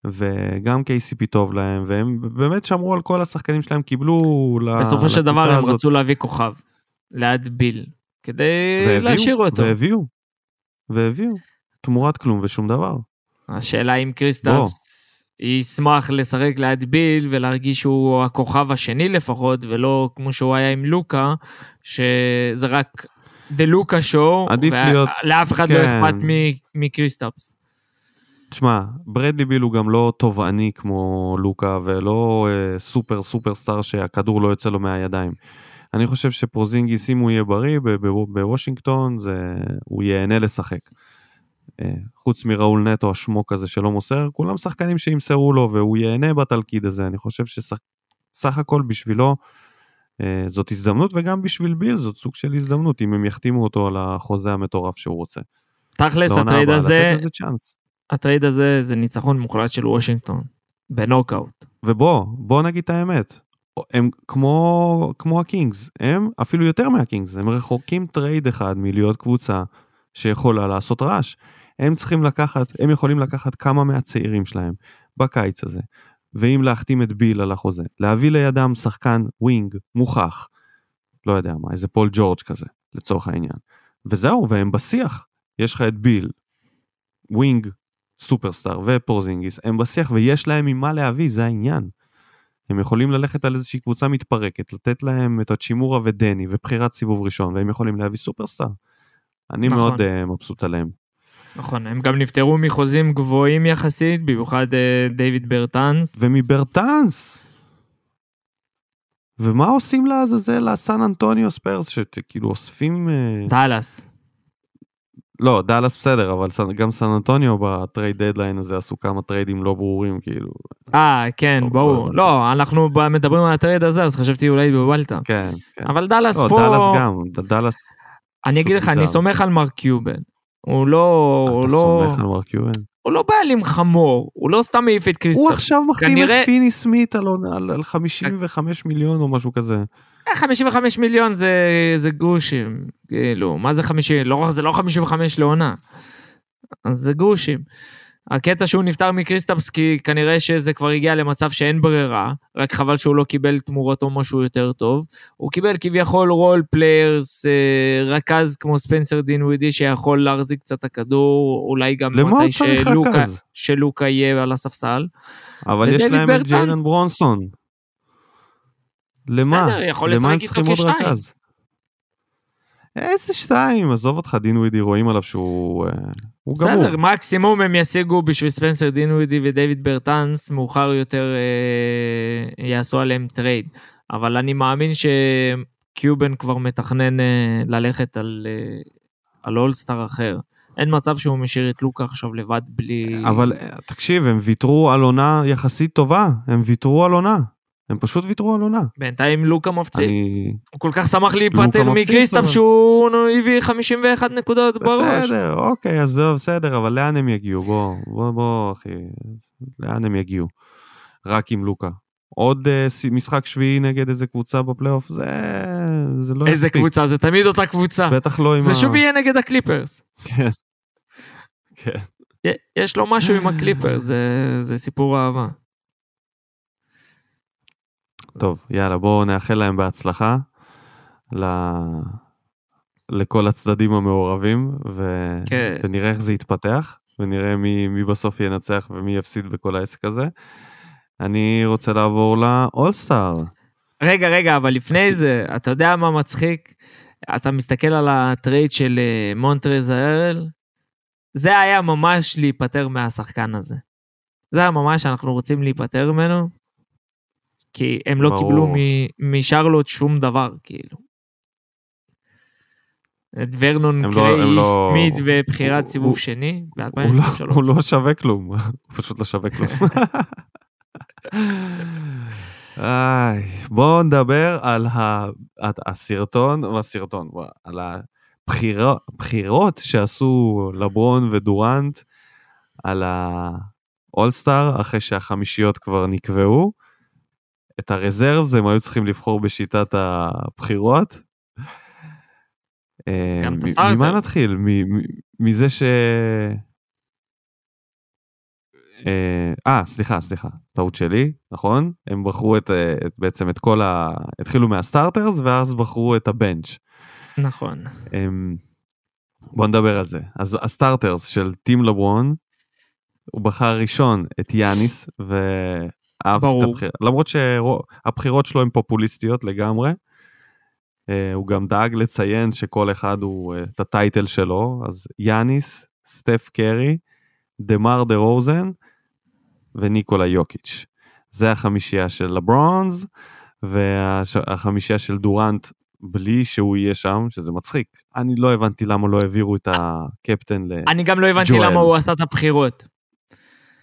וגם KCP טוב להם, והם באמת שמרו על כל השחקנים שלהם, קיבלו בסופו של דבר הם הזאת, רצו להביא כוכב ליד ביל, כדי והביאו, להשאיר אותו. והביאו, והביאו, תמורת כלום ושום דבר. השאלה אם קריסטפס ישמח לשחק ליד ביל ולהרגיש שהוא הכוכב השני לפחות, ולא כמו שהוא היה עם לוקה, שזה רק the לוקה show, עדיף להיות- לאף אחד לא כן. אכפת מ- מקריסטפס. תשמע, ברדלי ביל הוא גם לא תובעני כמו לוקה, ולא אה, סופר סופר סטאר שהכדור לא יוצא לו מהידיים. אני חושב שפורזינגיס, אם הוא יהיה בריא בוושינגטון, זה, הוא ייהנה לשחק. אה, חוץ מראול נטו השמוק הזה שלא מוסר, כולם שחקנים שימסרו לו, והוא ייהנה בתלכיד הזה. אני חושב שסך הכל בשבילו אה, זאת הזדמנות, וגם בשביל ביל זאת סוג של הזדמנות, אם הם יחתימו אותו על החוזה המטורף שהוא רוצה. תכלס, הטרייד הזה. הטרייד הזה זה ניצחון מוחלט של וושינגטון, בנוקאוט. ובוא, בוא נגיד את האמת. הם כמו, כמו הקינגס, הם אפילו יותר מהקינגס, הם רחוקים טרייד אחד מלהיות קבוצה שיכולה לעשות רעש. הם צריכים לקחת, הם יכולים לקחת כמה מהצעירים שלהם בקיץ הזה, ואם להחתים את ביל על החוזה, להביא לידם שחקן wing מוכח, לא יודע מה, איזה פול ג'ורג' כזה, לצורך העניין. וזהו, והם בשיח. יש לך את ביל, wing, סופרסטאר ופורזינגיס, הם בשיח ויש להם ממה להביא, זה העניין. הם יכולים ללכת על איזושהי קבוצה מתפרקת, לתת להם את האצ'ימורה ודני ובחירת סיבוב ראשון, והם יכולים להביא סופרסטאר. אני נכון. מאוד uh, מבסוט עליהם. נכון, הם גם נפטרו מחוזים גבוהים יחסית, במיוחד אה, דיוויד ברטנס. ומברטנס, ומה עושים לעזאזל הסן אנטוניו ספיירס, שכאילו אוספים... אה, דאלאס. לא, דאלאס בסדר, אבל גם סן אנטוניו ב trade deadline הזה עשו כמה טריידים לא ברורים, כאילו. אה, כן, לא, לא ברור. לא, אנחנו מדברים על הטרייד הזה, אז חשבתי אולי התבלבלת. כן, כן. אבל דאלאס לא, פה... דאלאס גם, דאלאס... אני אגיד לך, אני. סומך על מרק קיובן. הוא לא... הוא אתה לא... סומך על מרק קיובן? הוא לא בעלים חמור, הוא לא סתם העיף את הוא קריסטפס. עכשיו מחתים את כנראה- פיני סמית על על 55 מיליון או משהו כזה. אה, 55 מיליון זה, זה גרושים, כאילו, מה זה 50? לא, זה לא 55 לעונה. אז זה גרושים. הקטע שהוא נפטר מקריסטפס כי כנראה שזה כבר הגיע למצב שאין ברירה, רק חבל שהוא לא קיבל תמורתו משהו יותר טוב. הוא קיבל כביכול role players, אה, רכז כמו ספנסר דינווידי שיכול להחזיק קצת את הכדור, אולי גם מתי שלוקה? שלוקה יהיה על הספסל. אבל יש להם את. ג'יילן ברונסון. למה? בסדר, יכול לשחק עוד כשתיים. רכז? איזה שתיים? עזוב אותך, דינווידי, רואים עליו שהוא... אה, הוא גמור. בסדר, מקסימום הם ישיגו בשביל ספנסר דינווידי ודייוויד ברטנס, מאוחר יותר אה, יעשו עליהם טרייד. אבל אני מאמין שקיובן כבר מתכנן אה, ללכת על, אה, על אולסטאר אחר. אין מצב שהוא משאיר את לוקה עכשיו לבד בלי... אבל אה, תקשיב, הם ויתרו על עונה יחסית טובה. הם ויתרו על עונה. הם פשוט ויתרו על עונה. בינתיים לוקה מפציץ. אני... הוא כל כך שמח להיפטר אבל- שהוא הביא 51 נקודות בראש. בסדר, אוקיי, אז זהו, בסדר, אבל לאן הם יגיעו? בוא, בוא, בוא, אחי. לאן הם יגיעו? רק עם לוקה. עוד ס- משחק שביעי נגד איזה קבוצה בפלייאוף, זה, זה לא איזה יספיק. קבוצה, זה תמיד אותה קבוצה. בטח לא עם זה ה... שוב יהיה נגד הקליפרס. כן. כן. יש לו משהו עם הקליפר, זה, זה סיפור אהבה. טוב, יאללה, בואו נאחל להם בהצלחה ל... לכל הצדדים המעורבים, ו... כן. ונראה איך זה יתפתח, ונראה מי, מי בסוף ינצח ומי יפסיד בכל העסק הזה. אני רוצה לעבור לאולסטאר. רגע, רגע, אבל לפני אז זה, אתה יודע מה מצחיק? אתה מסתכל על הטרייד של אה, מונטרז הארל, זה היה ממש להיפטר מהשחקן הזה. זה היה ממש, אנחנו רוצים להיפטר ממנו, כי הם לא ברור. קיבלו משרלוט שום דבר, כאילו. את ורנון הם לא- לא- סמית ובחירת סיבוב הוא- שני הוא לא, ב-2023. הוא לא שווה כלום, הוא פשוט לא שווה כלום. איי, בואו נדבר על ה... הסרטון, הסרטון, על הבחירות שעשו לברון ודורנט על האולסטאר, אחרי שהחמישיות כבר נקבעו. את הרזרבס הם היו צריכים לבחור בשיטת הבחירות. אה. ממה נתחיל? מזה ש... אה, אה, סליחה, סליחה, טעות שלי, נכון? הם בחרו את, אה, את, בעצם את כל ה... התחילו מה starters ואז בחרו את ה bench. נכון. הם... בוא נדבר על זה. אז ה starters של Team לברון, הוא בחר ראשון את יאניס, ואהבתי את ברור. הבחירה. למרות שהבחירות שלו הן פופוליסטיות לגמרי. אה, הוא גם דאג לציין שכל אחד הוא אה, את ה title שלו, אז יאניס, סטף קרי, דמאר דה רוזן וניקולה יוקיץ'. זה החמישייה של לברונס, והחמישייה של דורנט בלי שהוא יהיה שם, שזה מצחיק. אני לא הבנתי למה לא העבירו את הקפטן ל... אני גם לא הבנתי. למה הוא עשה את הבחירות.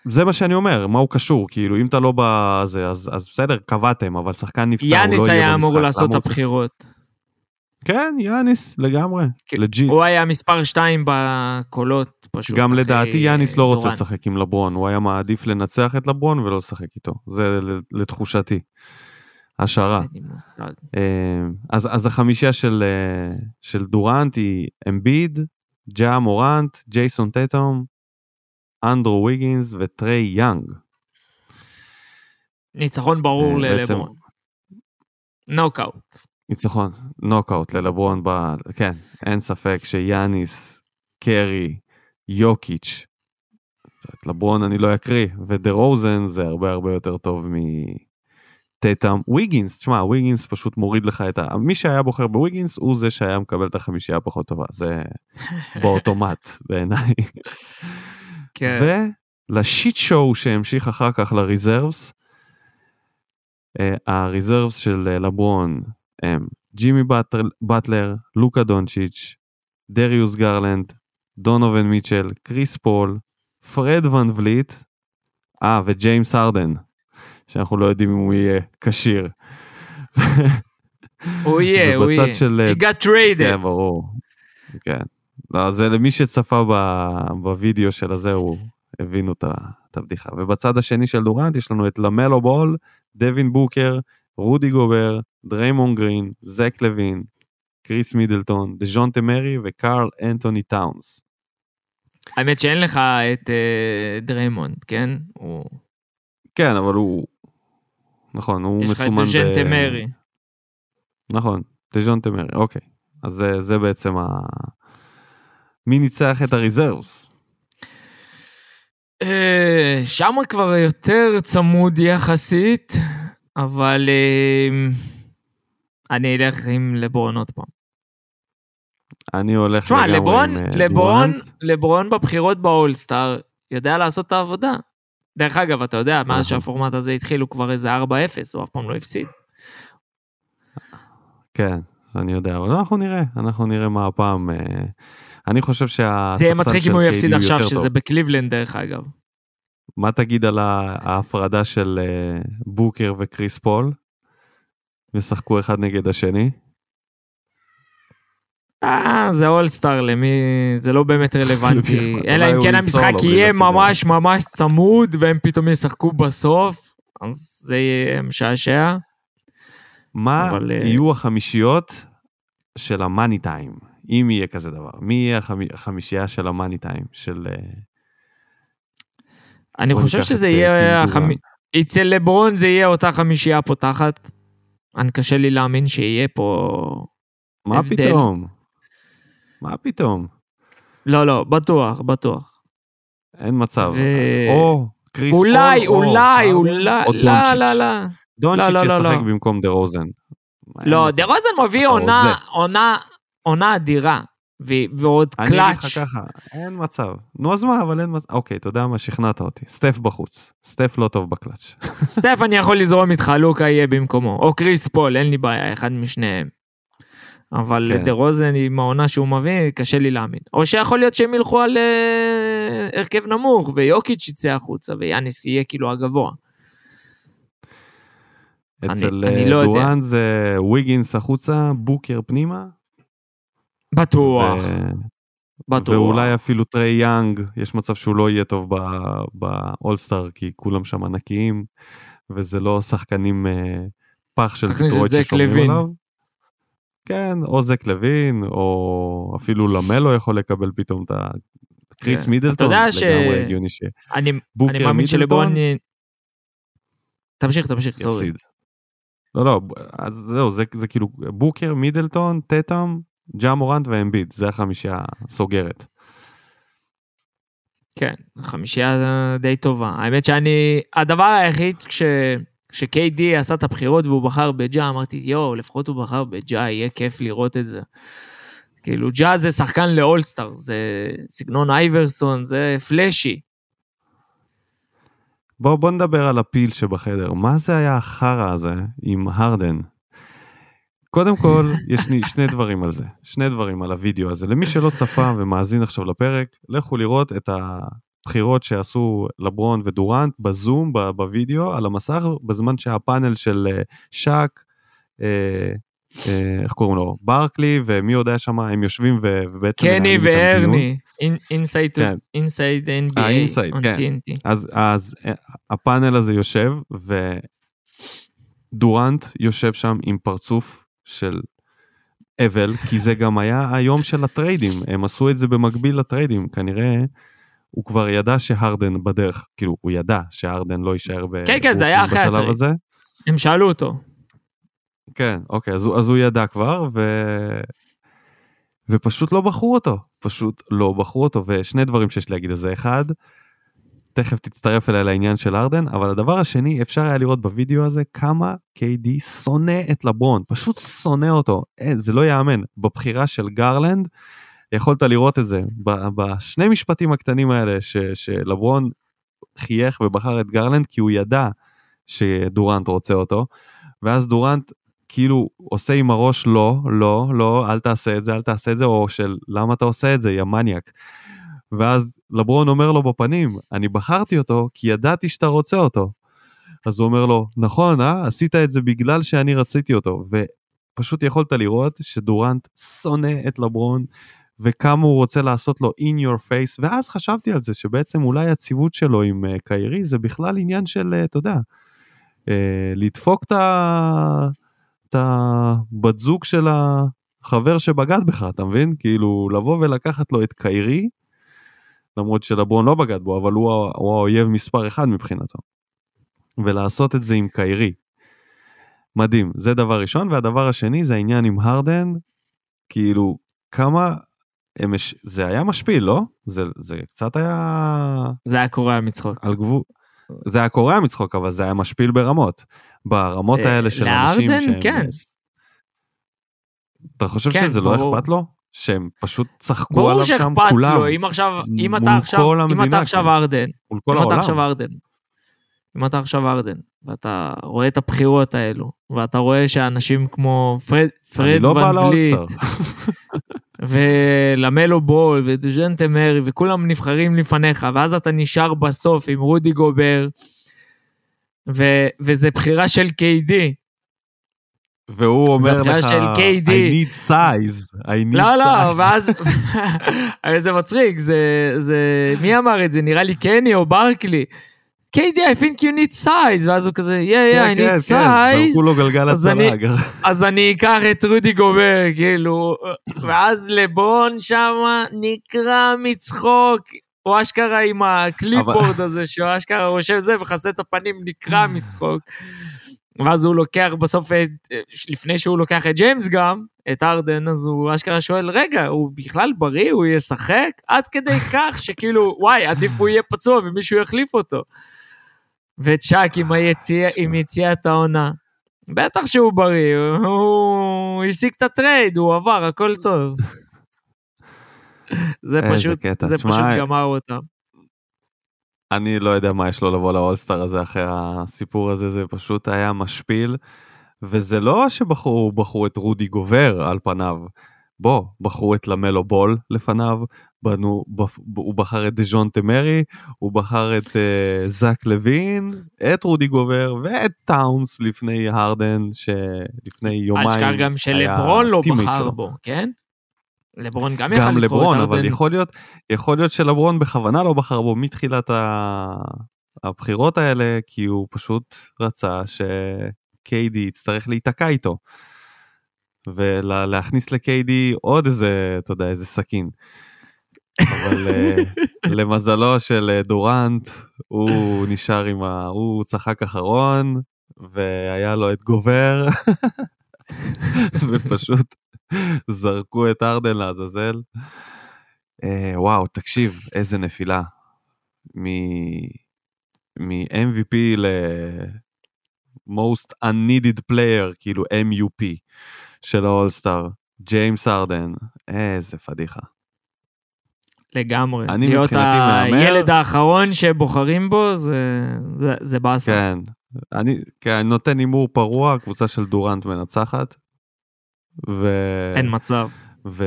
זה מה שאני אומר, מה הוא קשור? כאילו, אם אתה לא בזה, אז, אז בסדר, קבעתם, אבל שחקן נפצע, הוא לא יהיה יאניס במשחק. היה אמור לעשות את הבחירות. כן, יאניס, לגמרי, כן, legit. הוא היה מספר 2 בקולות, פשוט. גם לדעתי יאניס לא רוצה. לשחק עם לברון, הוא היה מעדיף לנצח את לברון ולא לשחק איתו. זה לתחושתי. השערה. אה, אז, אז החמישייה של, אה, של דורנט היא אמביד, ג'ה מורנט, ג'ייסון טטום, אנדרו ויגינס וטריי יאנג. ניצחון ברור אה, ללברון. נוקאוט. ניצחון, נוקאוט ללברון, ב... כן, אין ספק שיאניס, קרי, יוקיץ', את לברון אני לא אקריא, ודה רוזן זה הרבה הרבה יותר טוב מטטאם. ויגינס, תשמע, ויגינס פשוט מוריד לך את ה... מי שהיה בוחר בוויגינס הוא זה שהיה מקבל את החמישייה הפחות טובה, זה באוטומט בעיניי. כן. ולשיט שואו שהמשיך אחר כך לריזרבס, הריזרבס של אה, לברון הם ג'ימי באטל- באטלר, לוקה דונצ'יץ', דריוס גרלנד, דונובן מיטשל, קריס פול, פרד ון וליט, אה, וג'יימס הרדן, שאנחנו לא יודעים אם הוא יהיה כשיר. הוא יהיה, הוא ובצד יהיה. של, אה, He got traded. כן, ברור. כן. לא, זה למי שצפה ב- בווידאו של הזה, הוא הבינו את הבדיחה. ובצד השני של דורנט יש לנו את למלו בול, דווין בוקר, רודי גובר, דריימונד גרין, זק לוין, קריס מידלטון, דז'ונטה מארי וקארל אנטוני טאונס. האמת שאין לך את אה, דריימונד, כן? הוא... כן, אבל הוא... נכון, הוא יש לך את מסומן דז'ונטה מארי. נכון, דז'ונטה מארי, אוקיי. אז זה, זה בעצם ה... מי ניצח את ה reserves? אה, שם כבר יותר צמוד יחסית, אבל אה, אני אלך עם לברון עוד פעם. אני הולך תשמע, לגמרי לברון, עם אה, לברון. לברון בבחירות באולסטאר יודע לעשות את העבודה. דרך אגב, אתה יודע, נכון. מאז שהפורמט הזה התחיל הוא כבר איזה 4-0, הוא אף פעם לא הפסיד. כן, אני יודע, אבל אנחנו נראה, אנחנו נראה מה הפעם. אני חושב שהספסל זה יהיה מצחיק של אם הוא יפסיד עכשיו, יותר טוב. שזה בקליבלנד דרך אגב. מה תגיד על ההפרדה של אה, בוקר וקריס פול? ישחקו אחד נגד השני? אה, זה אולסטאר, למי... זה לא באמת רלוונטי. אלא אם כן המשחק יהיה. ממש ממש צמוד, והם פתאום ישחקו בסוף, אז זה יהיה משעשע. מה אבל, אה, יהיו החמישיות של המאני טיים, אם יהיה כזה דבר? מי יהיה החמי- החמישייה של המאני טיים? של... אה, אני חושב שזה את, אה, יהיה... החמ-. אצל לברון זה יהיה אותה חמישייה פותחת. אני קשה לי להאמין שיהיה פה... מה הבדל. פתאום? מה פתאום? לא, לא, בטוח, בטוח. אין מצב. ו- או קריס אולי, פול, או אולי, הרדן, אולי, או לא. לא, לא. דונצ'יץ' לא, לא, לא, ישחק לא. במקום דה רוזן. לא. דה רוזן מביא עונה. עונה, עונה אדירה. ו- ועוד אני אגיד לך קלאץ'. ככה, אין מצב. נו אז מה, אבל אין מצב. אוקיי, אתה יודע מה, שכנעת אותי. סטף בחוץ. סטף לא טוב בקלאץ'. סטף אני יכול לזרום איתך, לוקה יהיה במקומו. או קריס פול, אין לי בעיה, אחד משניהם. אבל כן. דה רוזן עם העונה שהוא מביא, קשה לי להאמין. או שיכול להיות שהם ילכו על אה, הרכב נמוך, ויוקיץ' יצא החוצה, ויאניס יהיה כאילו הגבוה. אני- אצל אני אה, לא. דורן זה וויגינס החוצה, בוקר פנימה. בטוח, ו- בטוח. ואולי אפילו טריי יאנג, יש מצב שהוא לא יהיה טוב ב- באולסטאר, כי כולם שם ענקיים, וזה לא שחקנים אה, פח של דטרויט ששומרים לוין. עליו. כן, או זק לוין, או אפילו למלו יכול לקבל פתאום את ה... קריס כן. מידלטון, יודע ש- לגמרי הגיוני ש... אני, אני מאמין שלברון... מידלטון תמשיך, תמשיך, סורי. לא, לא, אז זהו, זה, זה כאילו בוקר, מידלטון, טטאם, ג'ה מורנט ואמביד, זה החמישייה הסוגרת. כן, חמישייה די טובה. האמת שאני, הדבר היחיד כש... כש-KD עשה את הבחירות והוא בחר בג'ה, אמרתי, יואו, לפחות הוא בחר בג'ה, יהיה כיף לראות את זה. כאילו, ג'ה זה שחקן לאולסטאר, זה סגנון אייברסון, זה פלאשי. בוא, בוא נדבר על הפיל שבחדר. מה זה היה החרא הזה עם הרדן? קודם כל, יש לי שני דברים על זה. שני דברים על הוידאו הזה. למי שלא צפה ומאזין עכשיו לפרק, לכו לראות את הבחירות שעשו לברון ודורנט בזום, בוידאו, על המסך, בזמן שהפאנל של אה, שק, אה, אה, איך קוראים לו? ברקלי, ומי היה שם, הם יושבים ו- ובעצם קני איתם דיון. והרני, inside כן. NBA, אה, כן. אז, אז אה, הפאנל הזה יושב, ודורנט יושב שם עם פרצוף של אבל, כי זה גם היה היום של הטריידים, הם עשו את זה במקביל לטריידים, כנראה הוא כבר ידע שהרדן בדרך, כאילו, הוא ידע שהרדן לא יישאר ב- כן, כן, זה היה אחרי בשלב ה trade. הזה. הם שאלו אותו. כן, אוקיי, אז, אז הוא ידע כבר, ו... ופשוט לא בחרו אותו, פשוט לא בחרו אותו, ושני דברים שיש לי להגיד על זה, אחד, תכף תצטרף אליי לעניין של ארדן, אבל הדבר השני, אפשר היה לראות בווידאו הזה כמה KD שונא את לברון, פשוט שונא אותו, אין, זה לא ייאמן. בבחירה של גרלנד, יכולת לראות את זה, בשני משפטים הקטנים האלה, ש, שלברון חייך ובחר את גרלנד, כי הוא ידע שדורנט רוצה אותו, ואז דורנט כאילו עושה עם הראש לא, לא, לא, אל תעשה את זה, אל תעשה את זה, או של למה אתה עושה את זה, יא מניאק. ואז לברון אומר לו בפנים, אני בחרתי אותו כי ידעתי שאתה רוצה אותו. אז הוא אומר לו, נכון, אה? עשית את זה בגלל שאני רציתי אותו. ופשוט יכולת לראות שדורנט שונא את לברון, וכמה הוא רוצה לעשות לו in your face, ואז חשבתי על זה, שבעצם אולי הציוות שלו עם uh, קיירי זה בכלל עניין של, uh, יודע, uh, לדפוק. את הבת זוג של החבר שבגד בך, אתה מבין? כאילו, לבוא ולקחת לו את קיירי, למרות שלברון לא בגד בו, אבל הוא, הוא האויב מספר אחד מבחינתו. ולעשות את זה עם קיירי. מדהים, זה דבר ראשון, והדבר השני זה העניין עם הרדן, כאילו, כמה, הם, זה היה משפיל, לא? זה, זה קצת היה... זה היה קורע מצחוק. על גבול, זה היה קורע מצחוק, אבל זה היה משפיל ברמות. ברמות אה, האלה של אנשים לארדן, שהם... כן. אתה חושב כן, שזה לא ברור. אכפת לו? שהם פשוט צחקו ברור עליו שם שאכפת כולם, לו, אם עכשיו, אם אתה עכשיו, אם אתה עכשיו כאילו. ארדן, מול כל אם אתה העולם. עכשיו ארדן, אם אתה עכשיו ארדן, ואתה רואה את הבחירות האלו, ואתה רואה שאנשים כמו פרד, פרד לא ון וליט. ולמלו בול, ודוז'נטה מרי, וכולם נבחרים לפניך, ואז אתה נשאר בסוף עם רודי גובר, ו- וזה בחירה של KD. והוא אומר לך, של KD. I need size, I need לא, לא, size. ואז... הרי זה מצחיק, זה, זה... מי אמר את זה? נראה לי קני או ברקלי. KD, I think you need size, ואז הוא כזה, yeah, yeah, I כן, need כן, כן, size, זרקו לו גלגל אז אני- הצלה. אז אני אקח את רודי גובר, כאילו, ואז לברון שמה נקרע מצחוק, הוא אשכרה עם ה clipboard הזה, שהוא אשכרה רושם זה, מכסה את הפנים, נקרע מצחוק. ואז הוא לוקח בסוף, את, לפני שהוא לוקח את ג'יימס גם, את הרדן, אז הוא אשכרה שואל, רגע, הוא בכלל בריא, הוא ישחק? עד כדי כך שכאילו, וואי, עדיף הוא יהיה פצוע ומישהו יחליף אותו. וצ'אק עם, היציע, עם יציאת העונה. בטח שהוא בריא, הוא השיג את ה trade, הוא עבר, הכל טוב. זה פשוט. זה פשוט גמר אותם. אני לא יודע מה יש לו לבוא לאולסטאר הזה אחרי הסיפור הזה, זה פשוט היה משפיל. וזה לא שבחרו בחרו את רודי גובר על פניו. בוא, בחרו את למלו בול לפניו, בנו, בפ, הוא בחר את דז'ון תמרי, הוא בחר את uh, זאק לוין, את רודי גובר ואת טאונס לפני הרדן, שלפני יומיים אל תשכח גם היה שלברון לא בחר שלו. בו, כן? לברון גם גם לבחור לברון, את אבל. יכול להיות, יכול להיות שלברון בכוונה לא בחר בו מתחילת ה... הבחירות האלה, כי הוא פשוט רצה שקיידי יצטרך להיתקע איתו. ולהכניס לקיידי עוד איזה, אתה יודע, איזה סכין. אבל אה, למזלו של אה, דורנט, הוא נשאר עם ה... הוא צחק אחרון, והיה לו את גובר, ופשוט זרקו את ארדן לעזאזל. אה, וואו, תקשיב, איזה נפילה. מ-MVP ל-most unneeded player, כאילו MUP של האולסטאר, ג'יימס ארדן, איזה פדיחה. לגמרי. אני להיות. הילד האחרון שבוחרים בו, זה, זה, זה באסה. כן, אני, כן, נותן הימור פרוע, קבוצה של דורנט מנצחת. ו... אין מצב. ו...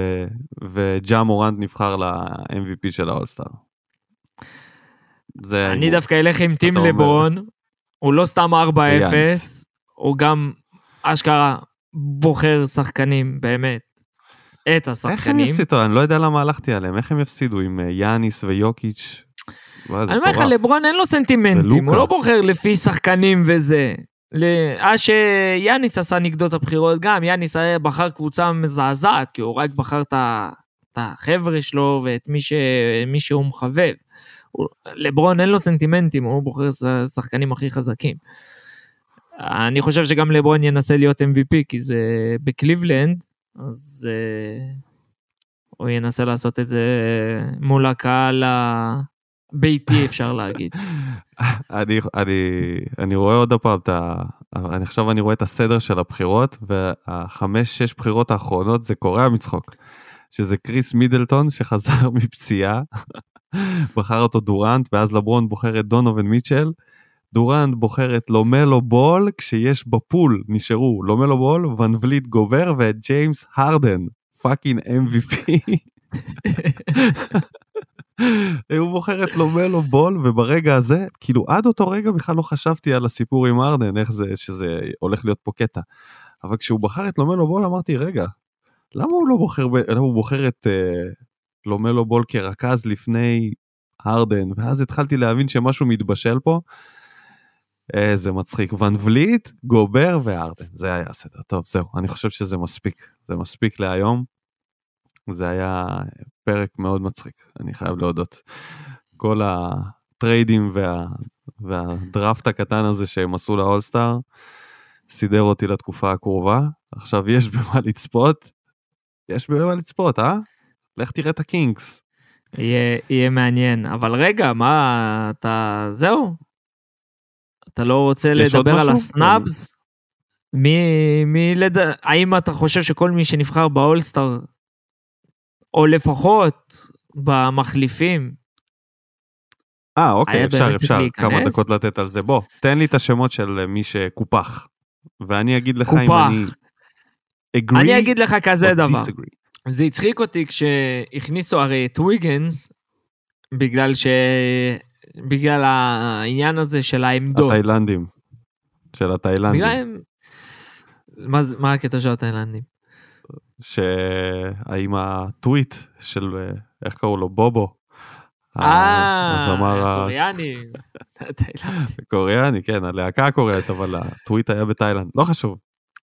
וג'ה מורנט נבחר ל-MVP של האולסטאר. זה אני ההימור. דווקא אלך עם טים אומר. לברון, הוא לא סתם 4-0, ויאניס. הוא גם אשכרה בוחר שחקנים, באמת. את איך הם השחקנים. יפסידו? אני לא יודע למה הלכתי עליהם, איך הם יפסידו עם אה, יאניס ויוקיץ'? אני אומר לך. לברון אין לו סנטימנטים, ולוקה. הוא לא בוחר לפי שחקנים וזה. אז שיאניס עשה נגדו את הבחירות גם, יאניס בחר קבוצה מזעזעת, כי הוא רק בחר את ה- החבר'ה שלו ואת מי, ש... מי שהוא מחבב. הוא- לברון אין לו סנטימנטים, הוא בוחר שחקנים הכי חזקים. אני חושב שגם לברון ינסה להיות MVP, כי זה בקליבלנד, אז uh, הוא ינסה לעשות את זה מול הקהל הביתי, אפשר להגיד. אני, אני, אני רואה עוד פעם את ה... אני עכשיו אני רואה את הסדר של הבחירות, והחמש, שש בחירות האחרונות זה קורע מצחוק. שזה קריס מידלטון שחזר מפציעה, בחר אותו דורנט, ואז לברון בוחר את דונובין מיטשל, דורנט בוחר את לומלו בול כשיש בפול נשארו לומלו בול, ון וליט גובר ואת ג'יימס הרדן, fucking MVP. הוא בוחר את למלו בול וברגע הזה כאילו עד אותו רגע בכלל לא חשבתי על הסיפור עם הרדן איך זה שזה הולך להיות פה קטע. אבל כשהוא בחר את למלו בול אמרתי רגע למה הוא לא בוחר למה הוא בוחר את אה, למלו בול כרכז לפני הרדן ואז התחלתי להבין שמשהו מתבשל פה. איזה מצחיק ון וליט גובר והרדן זה היה הסדר טוב זהו אני חושב שזה מספיק זה מספיק להיום. זה היה פרק מאוד מצחיק, אני חייב להודות. כל הטריידים וה, והדראפט הקטן הזה שהם עשו לאולסטאר, סידר אותי לתקופה הקרובה. עכשיו יש במה לצפות, יש במה לצפות, אה? לך תראה את הקינגס. יהיה, יהיה מעניין, אבל רגע, מה, אתה, זהו? אתה לא רוצה לדבר על הסנאבס? מי, מי לד... האם אתה חושב שכל מי שנבחר באולסטאר או לפחות במחליפים. אה, אוקיי, אפשר, אפשר, להיכנס? כמה דקות לתת על זה. בוא, תן לי את השמות של מי שקופח, ואני אגיד לך קופח. אם אני... agree אני אגיד לך כזה דבר. disagree. זה הצחיק אותי כשהכניסו הרי את ויגנס, בגלל ש... בגלל העניין הזה של העמדות. התאילנדים. של התאילנדים. בגלל... מה, מה הקטע של התאילנדים? שהאם הטוויט של, אה, איך קראו לו? בובו. אה, קוריאני. קוריאני, כן, הלהקה הקוריאנית, אבל הטוויט היה בתאילנד, לא חשוב.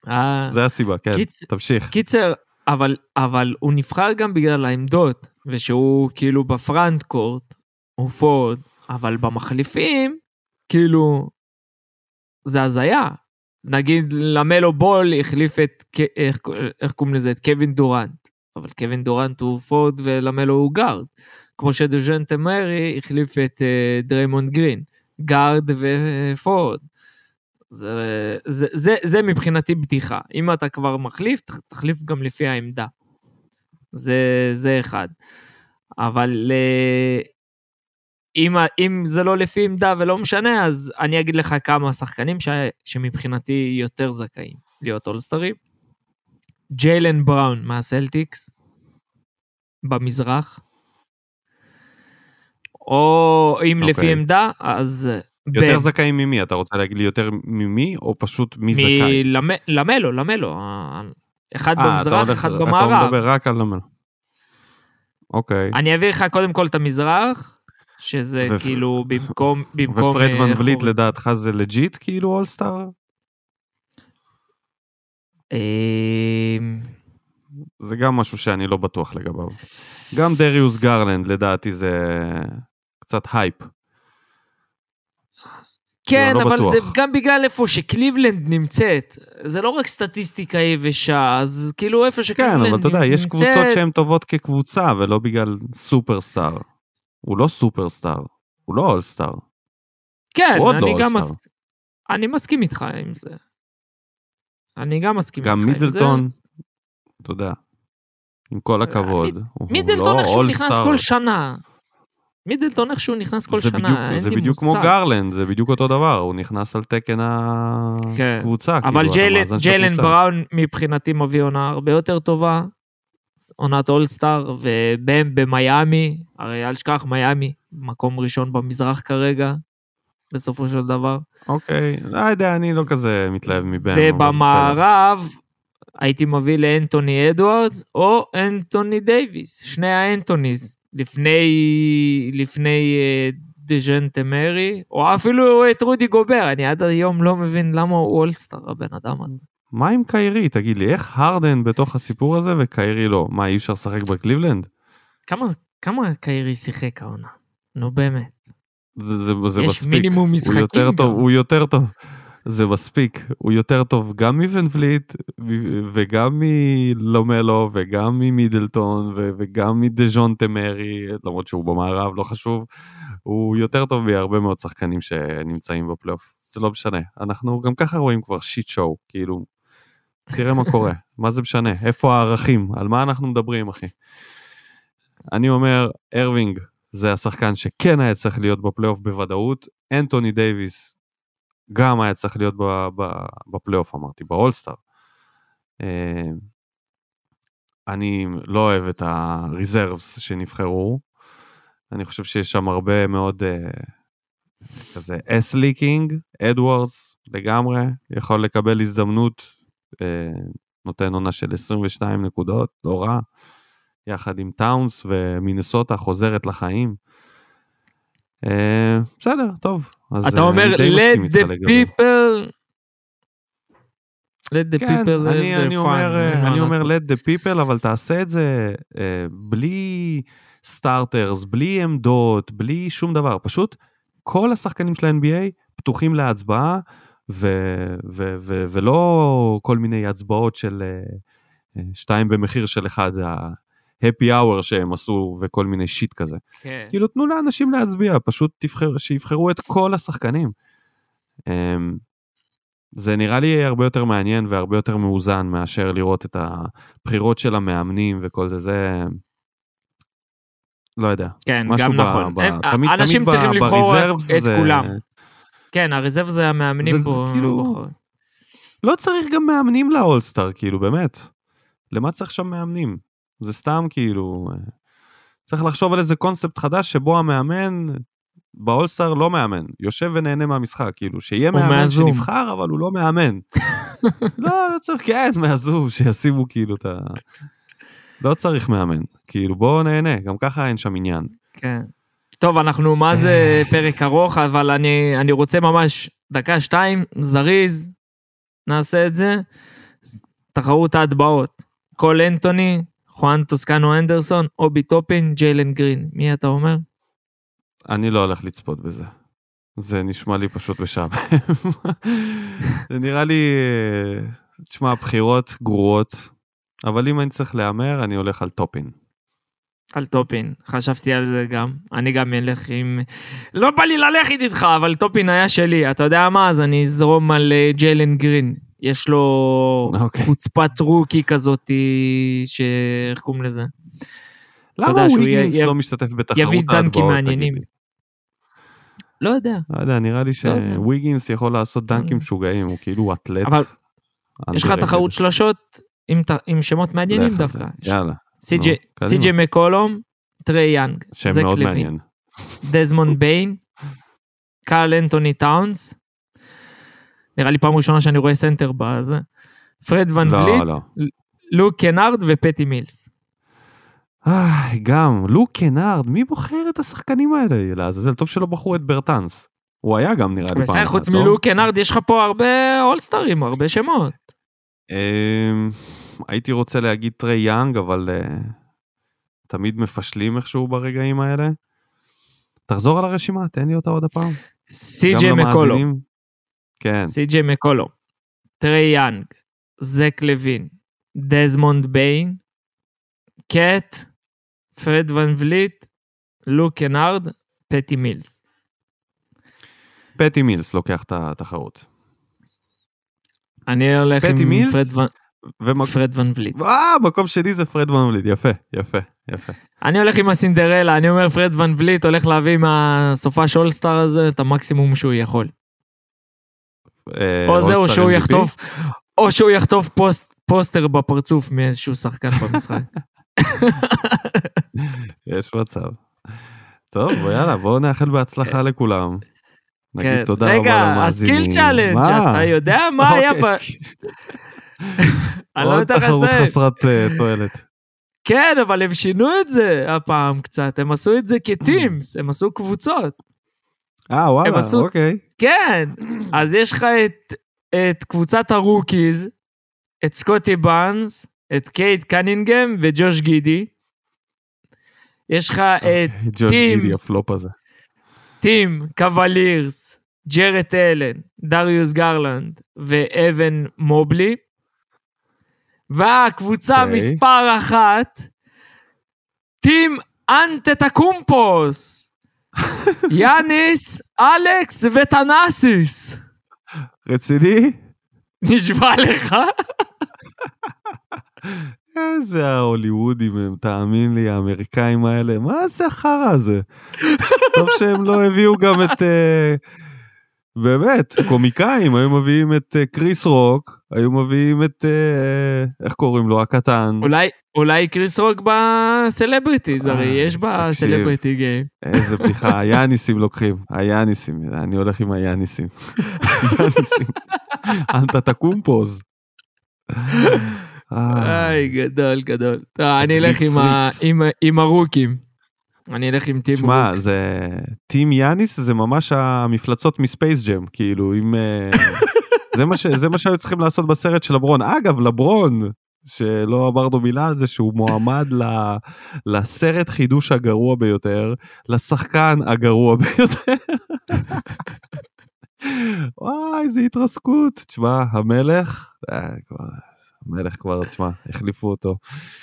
אה. זה הסיבה, כן, תמשיך. קיצר, אבל, אבל הוא נבחר גם בגלל העמדות, ושהוא כאילו בפרנט קורט, הוא forward, אבל במחליפים, כאילו, זה הזיה. נגיד למלו בול החליף את, איך, איך קוראים לזה? את קווין דורנט. אבל קווין דורנט הוא forward ולמלו הוא guard. כמו שדז'ונטה מארי החליף את אה, דריימונד גרין. guard ו forward. זה, זה, זה, זה מבחינתי בדיחה. אם אתה כבר מחליף, תחליף גם לפי העמדה. זה, זה אחד. אבל uh, אם, אם זה לא לפי עמדה ולא משנה, אז אני אגיד לך כמה שחקנים ש, שמבחינתי יותר זכאים להיות אולסטרים. ג'יילן בראון מהסלטיקס, במזרח. או אם okay. לפי אוקיי. עמדה, אז... יותר ב... זכאים ממי? אתה רוצה להגיד לי יותר ממי, או פשוט מי זכאי? למ... למלו, למלו. אחד 아, אה, במזרח, אחד במערב. אתה מדבר רק על למלו. אוקיי. אני אביא לך קודם כל את המזרח, שזה ו... כאילו במקום... במקום ופרד ון אה, וליט לדעתך זה legit כאילו אולסטאר? אמ, זה גם משהו שאני לא בטוח לגביו. גם דריוס גרלנד לדעתי זה קצת הייפ. כן, לא אבל בטוח. זה גם בגלל איפה שקליבלנד נמצאת. זה לא רק סטטיסטיקה יבשה, אז כאילו איפה שקליבלנד נמצאת... כן, אבל אתה יודע, יש קבוצות שהן טובות כקבוצה, ולא בגלל סופרסטאר. הוא לא סופרסטאר, הוא לא אולסטאר. כן, אני לא גם מס... אני מסכים איתך עם זה. אני גם מסכים גם איתך עם זה. גם מידלטון, אתה יודע, עם כל הכבוד, הוא מידלטון לא איכשהו נכנס כל שנה. מידלטון איכשהו נכנס כל שנה, בדיוק, אין זה לי בדיוק כמו גרלנד, זה בדיוק אותו דבר, הוא נכנס על תקן הקבוצה. כן. אבל כאילו, ג'יילן בראון מבחינתי מביא עונה הרבה יותר טובה, עונת אולסטאר, ובם במיאמי, הרי אל תשכח מיאמי, מקום ראשון במזרח כרגע, בסופו של דבר. אוקיי, לא יודע, אני לא כזה מתלהב מבם. ובמערב, הייתי מביא לאנטוני אדוארדס או אנטוני דייוויס, שני האנטוניז, לפני, לפני uh, דז'נטה מרי, או אפילו את רודי גובר, אני עד היום לא מבין למה הוא אולסטאר, הבן אדם הזה. מה עם קיירי? תגיד לי, איך הרדן בתוך הסיפור הזה וקיירי לא? מה, אי אפשר לשחק בקליבלנד? כמה, כמה קיירי שיחק העונה? נו באמת. זה, זה, זה יש מספיק. יש מינימום משחקים הוא יותר גם. טוב, הוא יותר טוב. זה מספיק. הוא יותר טוב גם מוון וליט, וגם מלומלו, וגם ממידלטון, וגם מדז'ון תמרי, למרות שהוא במערב, לא חשוב. הוא יותר טוב מהרבה מאוד שחקנים שנמצאים בפלייאוף. זה לא משנה. אנחנו גם ככה רואים כבר shit show, כאילו, תראה מה קורה, מה זה משנה, איפה הערכים, על מה אנחנו מדברים, אחי. אני אומר, ארווינג זה השחקן שכן היה צריך להיות בפלייאוף בוודאות, אנטוני דייוויס גם היה צריך להיות בפלייאוף, אמרתי, באולסטאר. אה, אני לא אוהב את ה-reserves שנבחרו. אני חושב שיש שם הרבה מאוד אה, כזה ass-licking, אדוורדס לגמרי, יכול לקבל הזדמנות, נותן עונה של 22 נקודות, לא רע, יחד עם טאונס ומינסוטה חוזרת לחיים. אה, בסדר, טוב. אתה אה, אומר, let the people... let the כן, people אני, אני fun. אומר, אה, מה אני אומר let the people, אבל תעשה את זה אה, בלי סטארטרס, בלי עמדות, בלי שום דבר. פשוט כל השחקנים של ה-NBA פתוחים להצבעה, ו, ו, ו, ולא כל מיני הצבעות של אה, אה, שתיים במחיר של אחד, ה-happy hour שהם עשו וכל מיני שיט כזה. כן. כאילו, תנו לאנשים להצביע, פשוט תבחר, שיבחרו את כל השחקנים. אמ, זה נראה לי הרבה יותר מעניין והרבה יותר מאוזן מאשר לראות את הבחירות של המאמנים וכל זה, זה... לא יודע. כן, גם נכון. ב- תמיד- אנשים תמיד צריכים ב- לבחור את זה- כולם. כן, הרזרב זה המאמנים זה- זה פה כאילו- בוחרים. לא צריך גם מאמנים לאולסטאר, כאילו, באמת. למה צריך שם מאמנים? זה סתם כאילו... אה, צריך לחשוב על איזה קונספט חדש שבו המאמן באולסטאר לא מאמן, יושב ונהנה מהמשחק, כאילו, שיהיה מאמן מהזום. שנבחר, אבל הוא לא מאמן. לא, לא צריך, כן, מהזום, שישימו כאילו את ה... לא צריך מאמן, כאילו, בואו נהנה, גם ככה אין שם עניין. כן. טוב, אנחנו מה זה פרק ארוך, אבל אני, אני רוצה ממש דקה, שתיים, זריז, נעשה את זה. תחרות ההטבעות. קול אנטוני, חואן טוסקנו אנדרסון, אובי טופין, ג'יילן גרין. מי אתה אומר? אני לא הולך לצפות בזה. זה נשמע לי פשוט משעמם. זה נראה לי, אה, תשמע, בחירות גרועות, אבל אם אני צריך להמר, אני הולך על טופין. על טופין, חשבתי על זה גם. אני גם אלך עם... לא בא לי ללכת איתך, אבל טופין היה שלי. אתה יודע מה? אז אני אזרום על אה, ג'יילן גרין. יש לו אוקיי. חוצפת rookie כזאת, ש... איך קוראים לזה? למה יודע שהוא וויגינס י- לא משתתף בתחרות ההטבעות, מעניינים. תגיד לי? לא יודע. לא יודע, נראה לי לא. שוויגינס יכול לעשות דנקים. משוגעים, הוא כאילו אתלט. אבל יש לך. תחרות שלשות עם, עם שמות מעניינים. דווקא. יאללה, סי.ג'יי מקולום, טרי יאנג, זק לוין. דזמונד ביין, קארל אנטוני טאונס. נראה לי פעם ראשונה שאני רואה סנטר בזה. פרד ון לא, וליט, לא. לוק קנארד ופטי מילס. גם, לוק קנארד, מי בוחר את השחקנים האלה? לעזאזל, טוב שלא בחרו את ברטנס. הוא היה גם נראה לי פעם אחת, חוץ לא? מלוק קנארד יש לך פה הרבה אולסטרים, הרבה שמות. הייתי רוצה להגיד טרי יאנג, אבל אה, תמיד מפשלים איכשהו ברגעים האלה. תחזור על הרשימה, תן לי אותה עוד הפעם. סי.ג'יי. למאזינים. כן, סי.ג'יי מקולום, טרי יאנג, זק לוין, דזמונד ביין, קט, פרד ון וליט, לוק קנארד, פטי מילס. פטי מילס לוקח את התחרות. אני הולך פטי עם מילס? פרד ון- ומק... פרד ון וליט. אה, מקום שני זה פרד ון וליט, יפה, יפה, יפה. אני הולך עם הסינדרלה, אני אומר פרד ון וליט הולך להביא מהסופש אולסטאר הזה את המקסימום שהוא יכול. אה, או זהו, שהוא MVP? יחטוף, או שהוא יחטוף פוסט, פוסטר בפרצוף מאיזשהו שחקן במשחק. יש מצב. טוב, יאללה, בואו נאחל בהצלחה לכולם. נגיד כן. תודה רבה רגע, למאזינים. ה skill challenge? אתה יודע מה היה אוקיי, ב... אני לא עוד יודע איך תחרות לזה. חסרת אה, תועלת. כן, אבל הם שינו את זה הפעם קצת, הם עשו את זה כ teams, הם עשו קבוצות. אה, וואלה, עשו- אוקיי. כן, אז יש לך את, את קבוצת ה rookies, את סקוטי באנס, את קייט קנינגהם וג'וש גידי. יש לך את אוקיי, ג'וש גידי, teams. הפלופ הזה. team קוולירס, ג'רט אלן, דריוס גרלנד ואבן מובלי. והקבוצה אוקיי. מספר אחת, team אנטטקומפוס. יאניס, אלכס וטנאסיס. רציני? נשבע לך? איזה ההוליוודים הם, תאמין לי, האמריקאים האלה, מה זה החרא הזה? טוב שהם לא הביאו גם את... אה, באמת, קומיקאים, היו מביאים את אה, קריס רוק, היו מביאים את, אה, איך קוראים לו, הקטן. אולי, אולי קריס רוק ב celebrities, הרי אה, יש בה תקשיב. celebrity game. איזה בדיחה, היאניסים לוקחים, היאניסים, אני הולך עם היאניסים. היאניסים. אנטה תקום פוז. אה, איי, גדול, גדול. אני אלך עם הרוקים. אני אלך עם טים שמע, רוקס. זה... טים יאניס זה ממש המפלצות מספייס ג'ם, כאילו, אם... אה, זה מה ש- זה מה שהיו צריכים לעשות בסרט של לברון. אגב, לברון, שלא אמרנו מילה על זה, שהוא מועמד ל- לסרט חידוש הגרוע ביותר, לשחקן הגרוע ביותר. וואי, איזה התרסקות. תשמע, המלך, אה, כבר... המלך כבר, תשמע, החליפו אותו.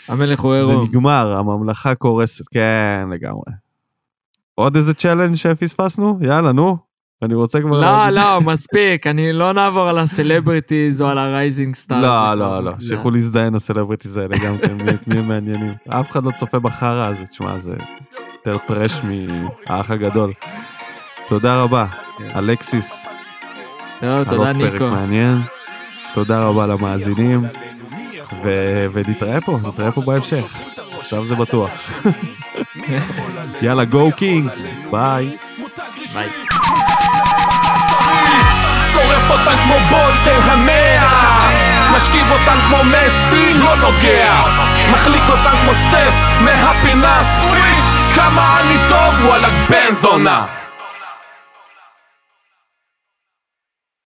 המלך הוא זה עירום. נגמר, הממלכה קורסת, כן, לגמרי. עוד איזה challenge שפספסנו? יאללה, נו. אני רוצה כבר... לא, לא, מספיק, אני לא נעבור על ה celebrities או על ה Rising Star. לא, לא, לא, שילכו להזדיין ה celebrities האלה גם כן, מי- מי הם מעניינים. אף אחד לא צופה בחרא הזה, תשמע, זה יותר trash מהאח הגדול. תודה רבה, טוב, על תודה עוד פרק ניקו. מעניין. תודה רבה למאזינים, ו- ונתראה פה, נתראה פה בהמשך. עכשיו זה בטוח. יאללה, go kings, ביי. ביי. שורף אותן כמו בולטר המאה משכיב אותן כמו מסי, לא נוגע מחליק אותן כמו סטף מהפינה פריש כמה אני טוב, וואלה בן זונה